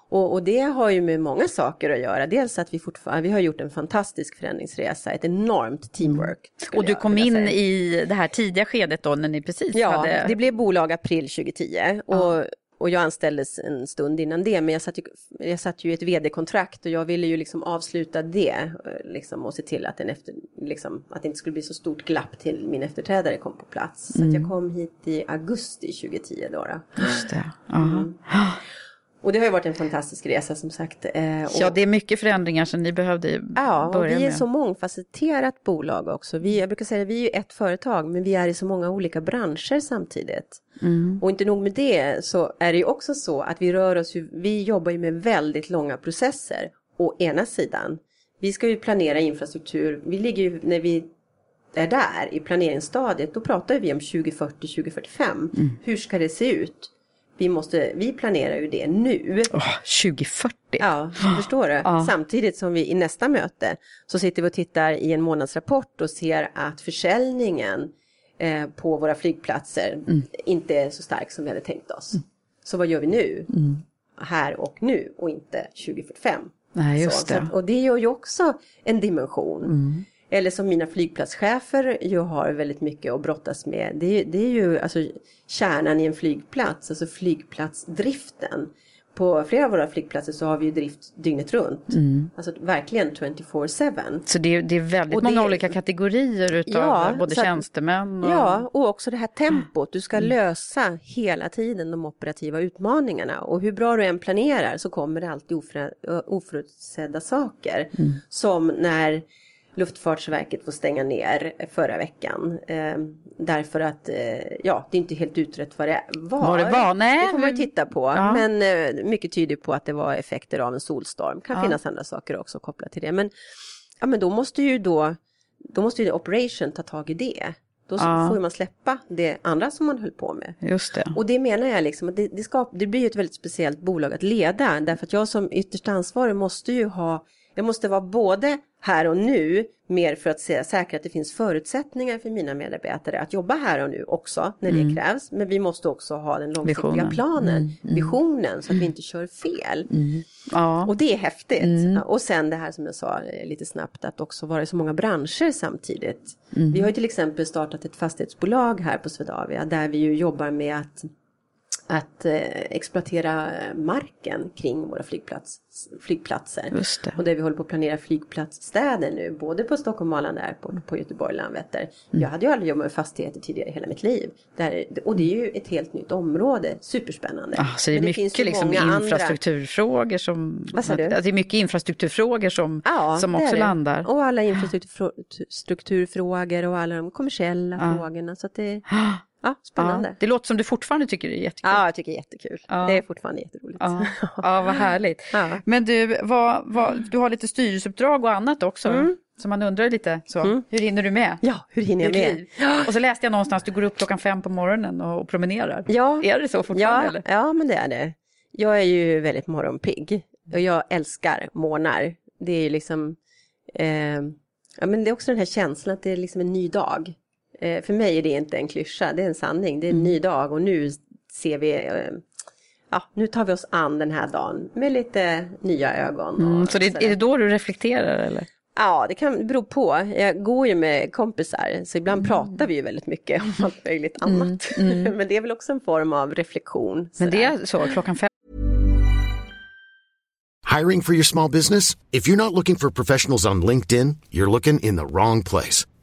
[SPEAKER 2] Och, och, det har ju med många saker att göra. Dels att vi fortfarande, vi har gjort en fantastisk förändringsresa, ett enormt teamwork.
[SPEAKER 1] Och du kom in i det här tidiga skedet då när ni precis
[SPEAKER 2] ja,
[SPEAKER 1] hade...
[SPEAKER 2] Ja, det blev bolag april 2010. Och och jag anställdes en stund innan det, men jag satt ju, jag satt ju i ett vd-kontrakt och jag ville ju liksom avsluta det liksom, och se till att, en efter, liksom, att det inte skulle bli så stort glapp till min efterträdare kom på plats. Så mm. jag kom hit i augusti 2010 då. då.
[SPEAKER 1] Just det. Mm.
[SPEAKER 2] Och det har ju varit en fantastisk resa som sagt. Eh, och,
[SPEAKER 1] Ja, det är mycket förändringar som ni behövde
[SPEAKER 2] Ja, och
[SPEAKER 1] börja
[SPEAKER 2] vi är
[SPEAKER 1] med.
[SPEAKER 2] så mångfacetterat bolag också. Vi, jag brukar säga att vi är ju ett företag, men vi är i så många olika branscher samtidigt.
[SPEAKER 1] Mm.
[SPEAKER 2] Och inte nog med det så är det ju också så att vi rör oss ju, vi jobbar ju med väldigt långa processer. Å ena sidan, vi ska ju planera infrastruktur, vi ligger ju, när vi är där i planeringsstadiet, då pratar vi om 2040-2045.
[SPEAKER 1] Mm.
[SPEAKER 2] Hur ska det se ut? Vi, måste, vi planerar ju det nu.
[SPEAKER 1] Åh, 2040.
[SPEAKER 2] Ja, förstår du? Samtidigt som vi i nästa möte så sitter vi och tittar i en månadsrapport och ser att försäljningen eh, på våra flygplatser inte är så stark som vi hade tänkt oss. Så vad gör vi nu? Här och nu och inte 2045.
[SPEAKER 1] Nej, just
[SPEAKER 2] så,
[SPEAKER 1] det.
[SPEAKER 2] Så, att- och det gör ju också en dimension. Eller som mina flygplatschefer ju har väldigt mycket att brottas med. Det är, det är ju alltså kärnan i en flygplats, alltså flygplatsdriften. På flera av våra flygplatser så har vi ju drift dygnet runt.
[SPEAKER 1] Mm.
[SPEAKER 2] Alltså verkligen 24-7.
[SPEAKER 1] Så det är, det är väldigt
[SPEAKER 2] Och det-
[SPEAKER 1] många olika kategorier utav
[SPEAKER 2] Ja,
[SPEAKER 1] både
[SPEAKER 2] så
[SPEAKER 1] tjänstemän och...
[SPEAKER 2] Ja, och också det här tempot. Du
[SPEAKER 1] Mm.
[SPEAKER 2] ska lösa hela tiden de operativa utmaningarna. Och hur bra du än planerar så kommer det alltid oför, oförutsedda saker.
[SPEAKER 1] Mm.
[SPEAKER 2] Som när Luftfartsverket får stänga ner förra veckan. Eh, därför att, eh, ja, det är inte helt utrett vad det var.
[SPEAKER 1] Vad det var, nej,
[SPEAKER 2] Det får man ju titta på.
[SPEAKER 1] Ja.
[SPEAKER 2] Men eh, mycket tyder på att det var effekter av en solstorm. Kan finnas andra saker också kopplat till det. Men, ja, men då måste ju då, då måste ju Operation ta tag i det. Då
[SPEAKER 1] Ja.
[SPEAKER 2] får man släppa det andra som man höll på med.
[SPEAKER 1] Just det.
[SPEAKER 2] Och det menar jag liksom att det, det, skap, det blir ju ett väldigt speciellt bolag att leda. Därför att jag som ytterst ansvarig måste ju ha, jag måste vara både här och nu, mer för att säkra att det finns förutsättningar för mina medarbetare att jobba här och nu också, när det krävs. Men vi måste också ha den långsiktiga
[SPEAKER 1] Visionen.
[SPEAKER 2] planen, visionen, så att vi inte kör fel.
[SPEAKER 1] Ja.
[SPEAKER 2] Och det är häftigt. Och sen det här som jag sa eh, lite snabbt att också vara i så många branscher samtidigt. Vi har ju till exempel startat ett fastighetsbolag här på Swedavia där vi ju jobbar med att att eh, exploatera marken kring våra flygplats, flygplatser.
[SPEAKER 1] Det.
[SPEAKER 2] Och där vi håller på att planera flygplatsstäder nu, både på Stockholm Arlanda Airport på Göteborg Landvetter.
[SPEAKER 1] Mm.
[SPEAKER 2] Jag hade ju aldrig jobbat med fastigheter tidigare i hela mitt liv. Där, och det är ju ett helt nytt område, superspännande.
[SPEAKER 1] Ah, så det är
[SPEAKER 2] Men finns
[SPEAKER 1] mycket
[SPEAKER 2] ju
[SPEAKER 1] liksom infrastrukturfrågor som...
[SPEAKER 2] Vad sa du?
[SPEAKER 1] Det är mycket infrastrukturfrågor som,
[SPEAKER 2] Ja,
[SPEAKER 1] som
[SPEAKER 2] det
[SPEAKER 1] också
[SPEAKER 2] det.
[SPEAKER 1] landar.
[SPEAKER 2] Och alla infrastrukturfrågor och alla de kommersiella frågorna. Så det ja, spännande.
[SPEAKER 1] Ja, det låter som du fortfarande tycker det är jättekul.
[SPEAKER 2] Ja, jag tycker det är jättekul.
[SPEAKER 1] Ja.
[SPEAKER 2] Det är fortfarande jätteroligt.
[SPEAKER 1] Ja, ja vad härligt.
[SPEAKER 2] Ja.
[SPEAKER 1] Men du, vad, vad, du har lite styrelseuppdrag och annat också.
[SPEAKER 2] Mm.
[SPEAKER 1] Så man undrar lite så, hur hinner du med?
[SPEAKER 2] Ja, hur hinner jag med?
[SPEAKER 1] Och så läste jag någonstans, du går upp klockan fem på morgonen och, och promenerar.
[SPEAKER 2] Ja.
[SPEAKER 1] Är det så fortfarande?
[SPEAKER 2] Ja,
[SPEAKER 1] eller?
[SPEAKER 2] ja, men det är det. Jag är ju väldigt morgonpigg och jag älskar morgnar. Det är ju liksom, eh, ja men det är också den här känslan att det är liksom en ny dag. Eh, för mig är det inte en klyscha, det är en sanning. Det är en ny dag och nu ser vi, eh, ja nu tar vi oss an den här dagen med lite nya ögon. Och
[SPEAKER 1] Mm, så det, är det då du reflekterar eller?
[SPEAKER 2] Ja, det kan bero på. Jag går ju med kompisar, så ibland
[SPEAKER 1] Mm.
[SPEAKER 2] pratar vi ju väldigt mycket om allt möjligt annat. Men det är väl också en form av reflektion.
[SPEAKER 1] Men
[SPEAKER 2] sådär.
[SPEAKER 1] det är så, klockan fem?
[SPEAKER 3] Hiring for your small business? If you're not looking for professionals on LinkedIn, you're looking in the wrong place.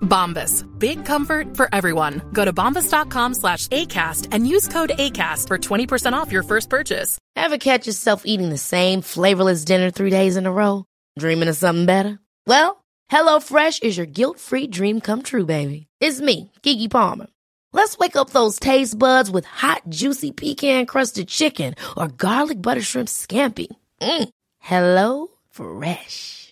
[SPEAKER 4] Bombas. Big comfort for everyone. Go to bombas.com slash ACAST and use code ACAST for 20% off your first purchase.
[SPEAKER 5] Ever catch yourself eating the same flavorless dinner three days in a row? Dreaming of something better? Well, HelloFresh is your guilt-free dream come true, baby. It's me, Kiki Palmer. Let's wake up those taste buds with hot, juicy pecan-crusted chicken or garlic butter shrimp scampi. Mm. Hello Fresh.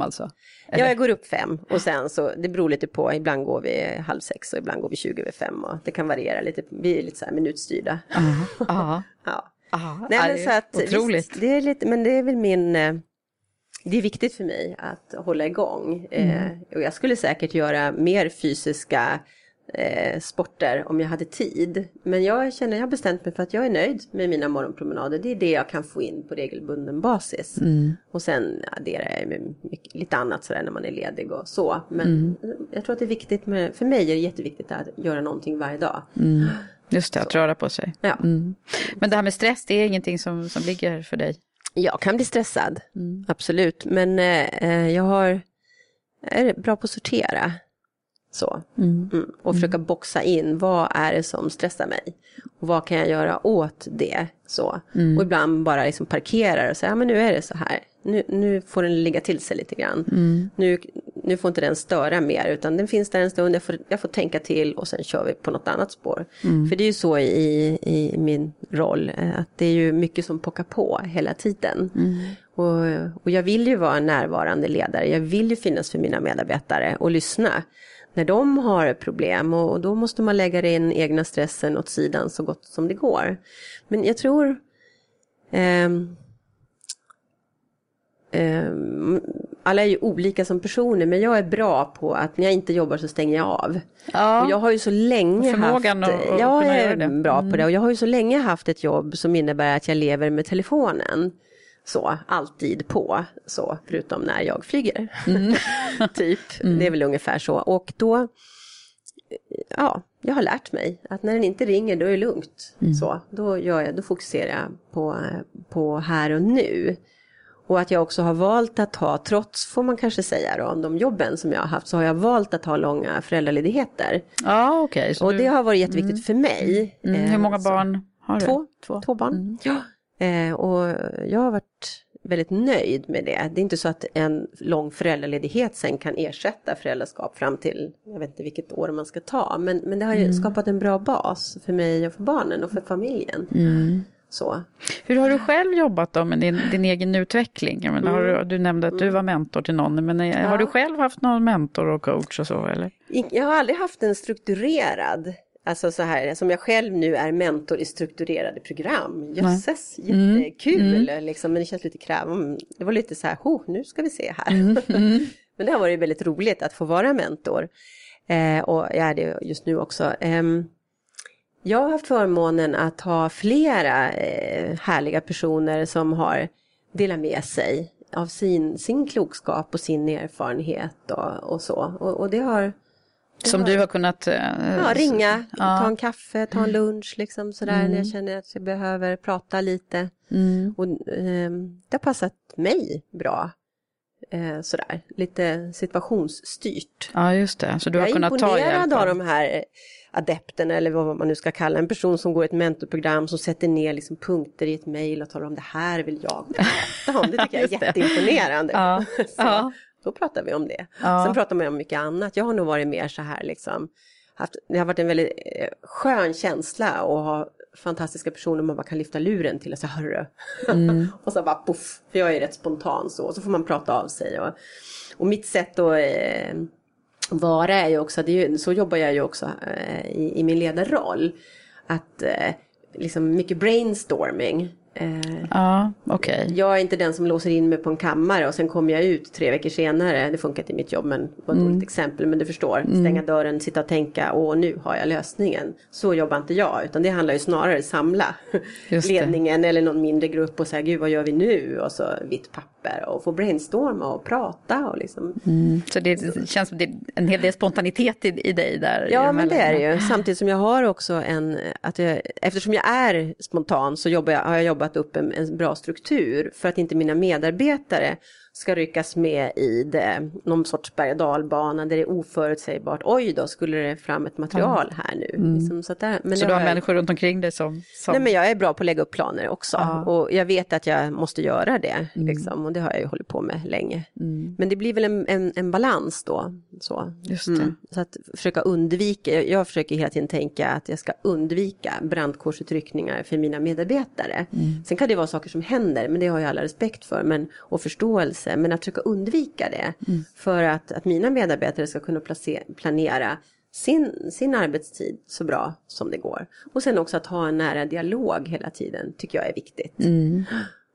[SPEAKER 1] Alltså.
[SPEAKER 2] Ja, jag går upp fem och sen så, det beror lite på, ibland går vi halv sex och ibland går vi 20 över fem och det kan variera lite, vi är lite så här minutstyrda.
[SPEAKER 1] Ja.
[SPEAKER 2] Ja.
[SPEAKER 1] Aha,
[SPEAKER 2] Nej, men så att,
[SPEAKER 1] otroligt.
[SPEAKER 2] Visst, det är lite, men det är väl min, eh, det är viktigt för mig att hålla igång. Eh, och jag skulle säkert göra mer fysiska eh, sporter om jag hade tid. Men jag känner, jag har bestämt mig för att jag är nöjd med mina morgonpromenader. Det är det jag kan få in på regelbunden basis. Och sen adderar jag med mycket, lite annat sådär när man är ledig och så. Men jag tror att det är viktigt med, för mig är det jätteviktigt att göra någonting varje dag.
[SPEAKER 1] Just det, att röra på sig.
[SPEAKER 2] Ja.
[SPEAKER 1] Mm. Men det här med stress, det är ingenting som, som ligger för dig?
[SPEAKER 2] Jag kan bli stressad, absolut. Men eh, eh, jag har, är bra på att sortera. Så. Mm. Och försöka boxa in, vad är det som stressar mig? Och vad kan jag göra åt det? Så. Och ibland bara liksom parkerar och säga, ja men nu är det så här. Nu, nu får den ligga till sig lite grann. Nu, nu får inte den störa mer utan den finns där en stund, jag får, jag får tänka till och sen kör vi på något annat spår. För det är ju så i, i min roll, eh, att det är ju mycket som pockar på hela tiden. Och, och jag vill ju vara en närvarande ledare, jag vill ju finnas för mina medarbetare och lyssna när de har problem och, och då måste man lägga den egna stressen åt sidan så gott som det går. Men jag tror ehm, alla är ju olika som personer men jag är bra på att när jag inte jobbar så stänger jag av.
[SPEAKER 1] Ja.
[SPEAKER 2] Och jag har ju så länge
[SPEAKER 1] Förmågan
[SPEAKER 2] haft,
[SPEAKER 1] att-
[SPEAKER 2] jag är.
[SPEAKER 1] Mm.
[SPEAKER 2] bra på det och jag har ju så länge haft ett jobb som innebär att jag lever med telefonen. Så, alltid på, så, förutom när jag flyger.
[SPEAKER 1] Mm.
[SPEAKER 2] typ, det är väl ungefär så. Och då, ja, jag har lärt mig att när den inte ringer då är det lugnt.
[SPEAKER 1] Mm.
[SPEAKER 2] Så, då, gör jag, då fokuserar jag på, på här och nu. Och att jag också har valt att ha, trots får man kanske säga då, om de jobben som jag har haft, så har jag valt att ha långa föräldraledigheter.
[SPEAKER 1] Ja, okej. så
[SPEAKER 2] Och
[SPEAKER 1] du-
[SPEAKER 2] det har varit jätteviktigt för mig.
[SPEAKER 1] mm,
[SPEAKER 2] Eh,
[SPEAKER 1] Hur många
[SPEAKER 2] så-
[SPEAKER 1] barn har du?
[SPEAKER 2] Två, två, barn. Ja. Eh, och jag har varit väldigt nöjd med det. Det är inte så att en lång föräldraledighet sen kan ersätta föräldraskap fram till, jag vet inte vilket år man ska ta, men, men det har ju skapat en bra bas för mig och för barnen och för familjen. Så.
[SPEAKER 1] Hur har du själv jobbat då med din, din egen utveckling? Jag menar, har du, du nämnde att du var mentor till någon, men eh, har du själv haft någon mentor och coach och så eller?
[SPEAKER 2] Jag har aldrig haft en strukturerad, alltså så här, som jag själv nu är mentor i strukturerade program. Jösses, jättekul, liksom, men det känns lite krävande. Det var lite så här, oh, nu ska vi se här. men det har varit väldigt roligt att få vara mentor. Eh, och jag är det just nu också. Ehm, jag har haft förmånen att ha flera eh, härliga personer som har delat med sig av sin, sin klokskap och sin erfarenhet och, och så. Och, och det har
[SPEAKER 1] Som du har kunnat... eh,
[SPEAKER 2] Ja, ringa,
[SPEAKER 1] Ja. Mm.
[SPEAKER 2] ta en kaffe, ta en lunch liksom sådär när jag känner att jag behöver prata lite.
[SPEAKER 1] Mm.
[SPEAKER 2] Och ehm, det har passat mig bra. Eh, sådär, lite situationsstyrt.
[SPEAKER 1] Ja, just det. Så du har
[SPEAKER 2] jag är
[SPEAKER 1] kunnat ta hjälp
[SPEAKER 2] imponerad av de här eh, adepterna eller vad man nu ska kalla en person som går ett mentorprogram som sätter ner liksom punkter i ett mejl och talar om det här vill jag prata om. Det tycker jag är jätteimponerande.
[SPEAKER 1] Ja, ja.
[SPEAKER 2] Då pratar vi om det.
[SPEAKER 1] Ja.
[SPEAKER 2] Sen pratar man om mycket annat. Jag har nog varit mer så här liksom. Haft, det har varit en väldigt eh, skön känsla att ha fantastiska personer man bara kan lyfta luren till och säga hörru.
[SPEAKER 1] Mm.
[SPEAKER 2] och så bara poff, för jag är rätt spontan så. Och så får man prata av sig. Och, och mitt sätt att eh, vara är ju också, det är ju, så jobbar jag ju också eh, i, i min ledarroll. Att eh, liksom mycket brainstorming. Eh,
[SPEAKER 1] Ja, okej.
[SPEAKER 2] jag är inte den som låser in mig på en kammare och sen kommer jag ut tre veckor senare. Det funkar inte i mitt jobb men det var ett
[SPEAKER 1] Mm.
[SPEAKER 2] exempel. Men du förstår, stänga dörren, sitta och tänka, åh nu har jag lösningen. Så jobbar inte jag utan det handlar ju snarare samla ledningen eller någon mindre grupp och säga gud vad gör vi nu? Och så vitt papper och få brainstorma och prata och liksom.
[SPEAKER 1] Så det känns som det är en hel del spontanitet i, i dig där.
[SPEAKER 2] Ja men det är det ju. Samtidigt som jag har också en, att jag, eftersom jag är spontan så jobbar jag, har jag jobbat upp en, en bra struktur för att inte mina medarbetare ska ryckas med i det, någon sorts berg och dalbana där det är oförutsägbart. Oj då, skulle det fram ett material här nu? Liksom, så där, men
[SPEAKER 1] Mm. Så du har
[SPEAKER 2] jag-
[SPEAKER 1] människor runt omkring dig som... som...
[SPEAKER 2] Nej men jag är bra på att lägga upp planer också.
[SPEAKER 1] Ja.
[SPEAKER 2] Och jag vet att jag måste göra det.
[SPEAKER 1] Mm.
[SPEAKER 2] Liksom, och det har jag ju hållit på med länge. Men det blir väl en, en, en balans då. Så. Mm. Så att försöka undvika, jag, jag försöker hela tiden tänka att jag ska undvika brandkårsutryckningar för mina medarbetare.
[SPEAKER 1] Mm.
[SPEAKER 2] Sen kan det vara saker som händer, men det har jag alla respekt för men, och förståelse. Men att försöka undvika det
[SPEAKER 1] Mm.
[SPEAKER 2] för att, att mina medarbetare ska kunna place, planera sin, sin arbetstid så bra som det går. Och sen också att ha en nära dialog hela tiden tycker jag är viktigt.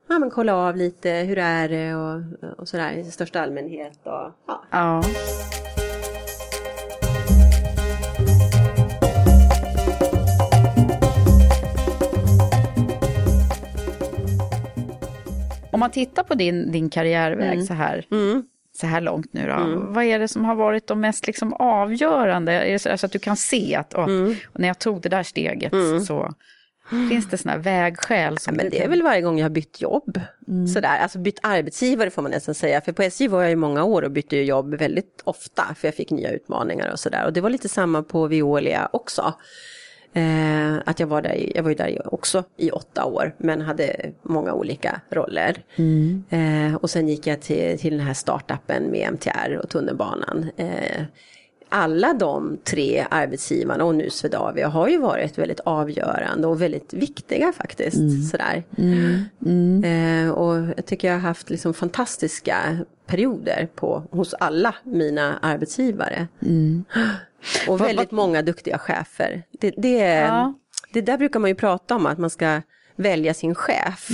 [SPEAKER 2] Ja, men kolla av lite, hur är det och, och sådär i största allmänhet. Och, ja.
[SPEAKER 1] Ja. Om man tittar på din, din karriärväg så, här, så här långt nu då, vad är det som har varit de mest liksom avgörande? Är det så, alltså att du kan se att åh, när jag tog det där steget så finns det sådana här vägskäl? Som
[SPEAKER 2] Ja, men det är väl varje gång jag har bytt jobb. Sådär, alltså bytt arbetsgivare får man nästan säga. För på SJ var jag i många år och bytte jobb väldigt ofta. För jag fick nya utmaningar och sådär. Och det var lite samma på Veolia också. Eh, att jag var där, jag var ju där också i åtta år. Men hade många olika roller. Eh, och sen gick jag till, till den här startupen med MTR och tunnelbanan. Eh, alla de tre arbetsgivarna och nu Swedavia har ju varit väldigt avgörande och väldigt viktiga faktiskt. Sådär. Eh, och jag tycker jag har haft liksom fantastiska perioder på, hos alla mina arbetsgivare. Och väldigt många duktiga chefer. Det, det,
[SPEAKER 1] Ja.
[SPEAKER 2] det där brukar man ju prata om, att man ska välja sin chef.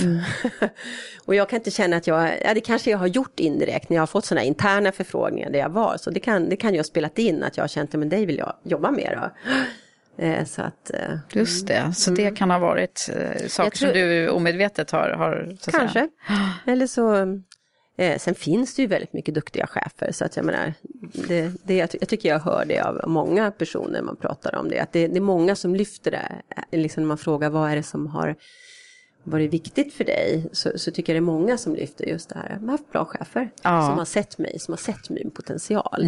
[SPEAKER 2] och jag kan inte känna att jag, ja det kanske jag har gjort indirekt när jag har fått sådana interna förfrågningar där jag var. Så det kan, det kan ju ha spelat in att jag har känt, men dig vill jag jobba med då. Eh, så att, eh,
[SPEAKER 1] Just det, så det kan ha varit eh, saker
[SPEAKER 2] tror-
[SPEAKER 1] som du omedvetet har... har
[SPEAKER 2] Kanske.
[SPEAKER 1] Säga.
[SPEAKER 2] Eller så, eh, sen finns det ju väldigt mycket duktiga chefer. Så att jag menar, det, det, jag, jag tycker jag hör det av många personer man pratar om det. Att det, det är många som lyfter det. Eh, Liksom när man frågar vad är det som har varit viktigt för dig. Så, så tycker jag det är många som lyfter just det här. Jag har haft bra chefer.
[SPEAKER 1] Ja.
[SPEAKER 2] Som har sett mig, som har sett min potential.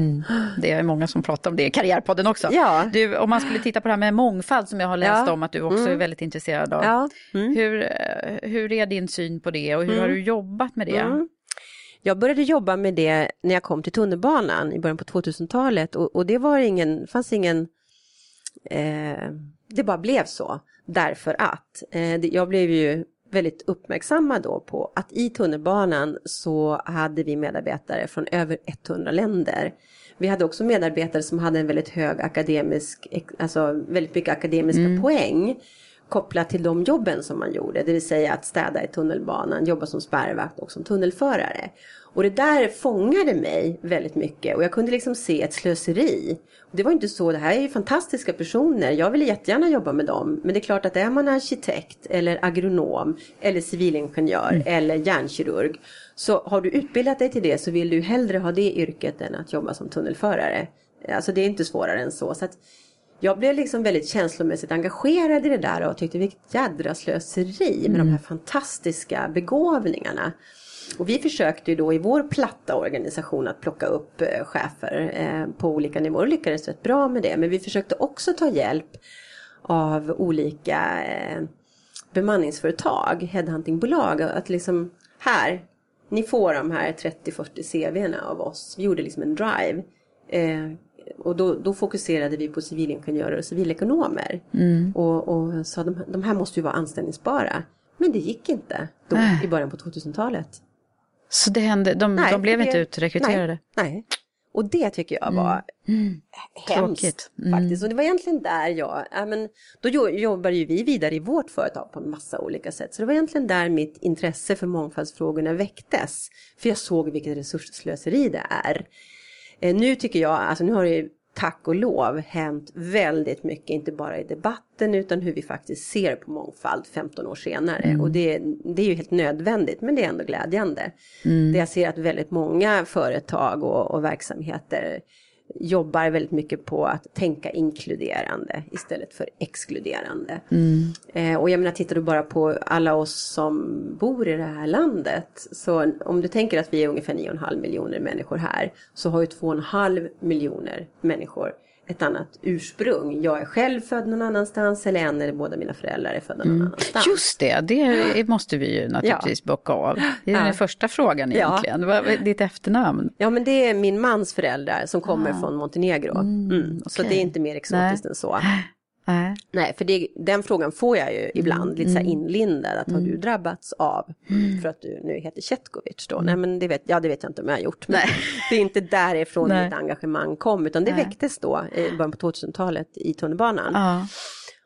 [SPEAKER 1] Det är många som pratar om det i Karriärpodden också.
[SPEAKER 2] Ja.
[SPEAKER 1] Du, om man skulle titta på det här med mångfald som jag har läst
[SPEAKER 2] Ja.
[SPEAKER 1] om att du också är väldigt intresserad av.
[SPEAKER 2] Mm.
[SPEAKER 1] Hur, eh, hur är din syn på det och hur har du jobbat med det?
[SPEAKER 2] Mm. Jag började jobba med det när jag kom till tunnelbanan i början på 2000-talet och, och det var ingen, fanns ingen, eh, det bara blev så. Därför att eh, jag blev ju väldigt uppmärksammad då på att i tunnelbanan så hade vi medarbetare från över 100 länder. Vi hade också medarbetare som hade en väldigt hög akademisk, alltså väldigt mycket akademiska poäng kopplat till de jobben som man gjorde, det vill säga att städa i tunnelbanan, jobba som spärrvakt och som tunnelförare. Och det där fångade mig väldigt mycket och jag kunde liksom se ett slöseri. Och det var inte så, det här är ju fantastiska personer, jag ville jättegärna jobba med dem. Men det är klart att är man arkitekt eller agronom eller civilingenjör eller hjärnkirurg så har du utbildat dig till det så vill du hellre ha det yrket än att jobba som tunnelförare. Alltså det är inte svårare än så. så att jag blev liksom väldigt känslomässigt engagerad i det där och tyckte vilket jädra slöseri med de här fantastiska begåvningarna. Och vi försökte ju då i vår platta organisation att plocka upp eh, chefer eh, på olika nivåer och lyckades rätt bra med det. Men vi försökte också ta hjälp av olika eh, bemanningsföretag, headhuntingbolag. Att liksom här, ni får de här 30-40 CV'na av oss. Vi gjorde liksom en drive. Eh, och då, då fokuserade vi på civilingenjörer och civilekonomer. Och, och sa de, de här måste ju vara anställningsbara. Men det gick inte då
[SPEAKER 1] Nej.
[SPEAKER 2] i början på 2000-talet.
[SPEAKER 1] Så det hände, de,
[SPEAKER 2] Nej,
[SPEAKER 1] de blev
[SPEAKER 2] det-
[SPEAKER 1] inte utrekryterade?
[SPEAKER 2] Nej, nej. Och det tycker jag var
[SPEAKER 1] Mm.
[SPEAKER 2] hemskt
[SPEAKER 1] Tråkigt. Mm.
[SPEAKER 2] faktiskt. Och det var egentligen där jag, ja, men, då jo- jobbade ju vi vidare i vårt företag på en massa olika sätt. Så det var egentligen där mitt intresse för mångfaldsfrågorna väcktes. För jag såg vilket resursslöseri det är. Eh, nu tycker jag, alltså nu har det ju tack och lov hänt väldigt mycket, inte bara i debatten utan hur vi faktiskt ser på mångfald 15 år senare. Och det, det är ju helt nödvändigt men det är ändå glädjande. Det jag ser att väldigt många företag och, och verksamheter jobbar väldigt mycket på att tänka inkluderande istället för exkluderande. Eh, och jag menar, tittar du bara på alla oss som bor i det här landet. Så om du tänker att vi är ungefär 9,5 miljoner människor här. Så har ju 2,5 miljoner människor ett annat ursprung. Jag är själv född någon annanstans eller en eller båda mina föräldrar är födda någon annanstans.
[SPEAKER 1] Just det, det måste vi ju naturligtvis bocka av. Det är
[SPEAKER 2] Ja.
[SPEAKER 1] den första frågan
[SPEAKER 2] Ja.
[SPEAKER 1] egentligen. Är ditt efternamn?
[SPEAKER 2] Ja men det är min mans föräldrar som kommer från Montenegro. Mm. Så
[SPEAKER 1] okej.
[SPEAKER 2] det är inte mer exotiskt
[SPEAKER 1] Nej.
[SPEAKER 2] än så.
[SPEAKER 1] Nej.
[SPEAKER 2] Nej, för det, den frågan får jag ju ibland lite så här inlindad. Att har du
[SPEAKER 1] Mm.
[SPEAKER 2] drabbats av för att du nu heter Chetkovic då? Nej men det vet, ja, det vet jag inte om jag har gjort. Men det är inte därifrån
[SPEAKER 1] Nej.
[SPEAKER 2] mitt engagemang kom. Utan det
[SPEAKER 1] Nej.
[SPEAKER 2] väcktes då i början på 2000-talet i tunnelbanan.
[SPEAKER 1] Ja.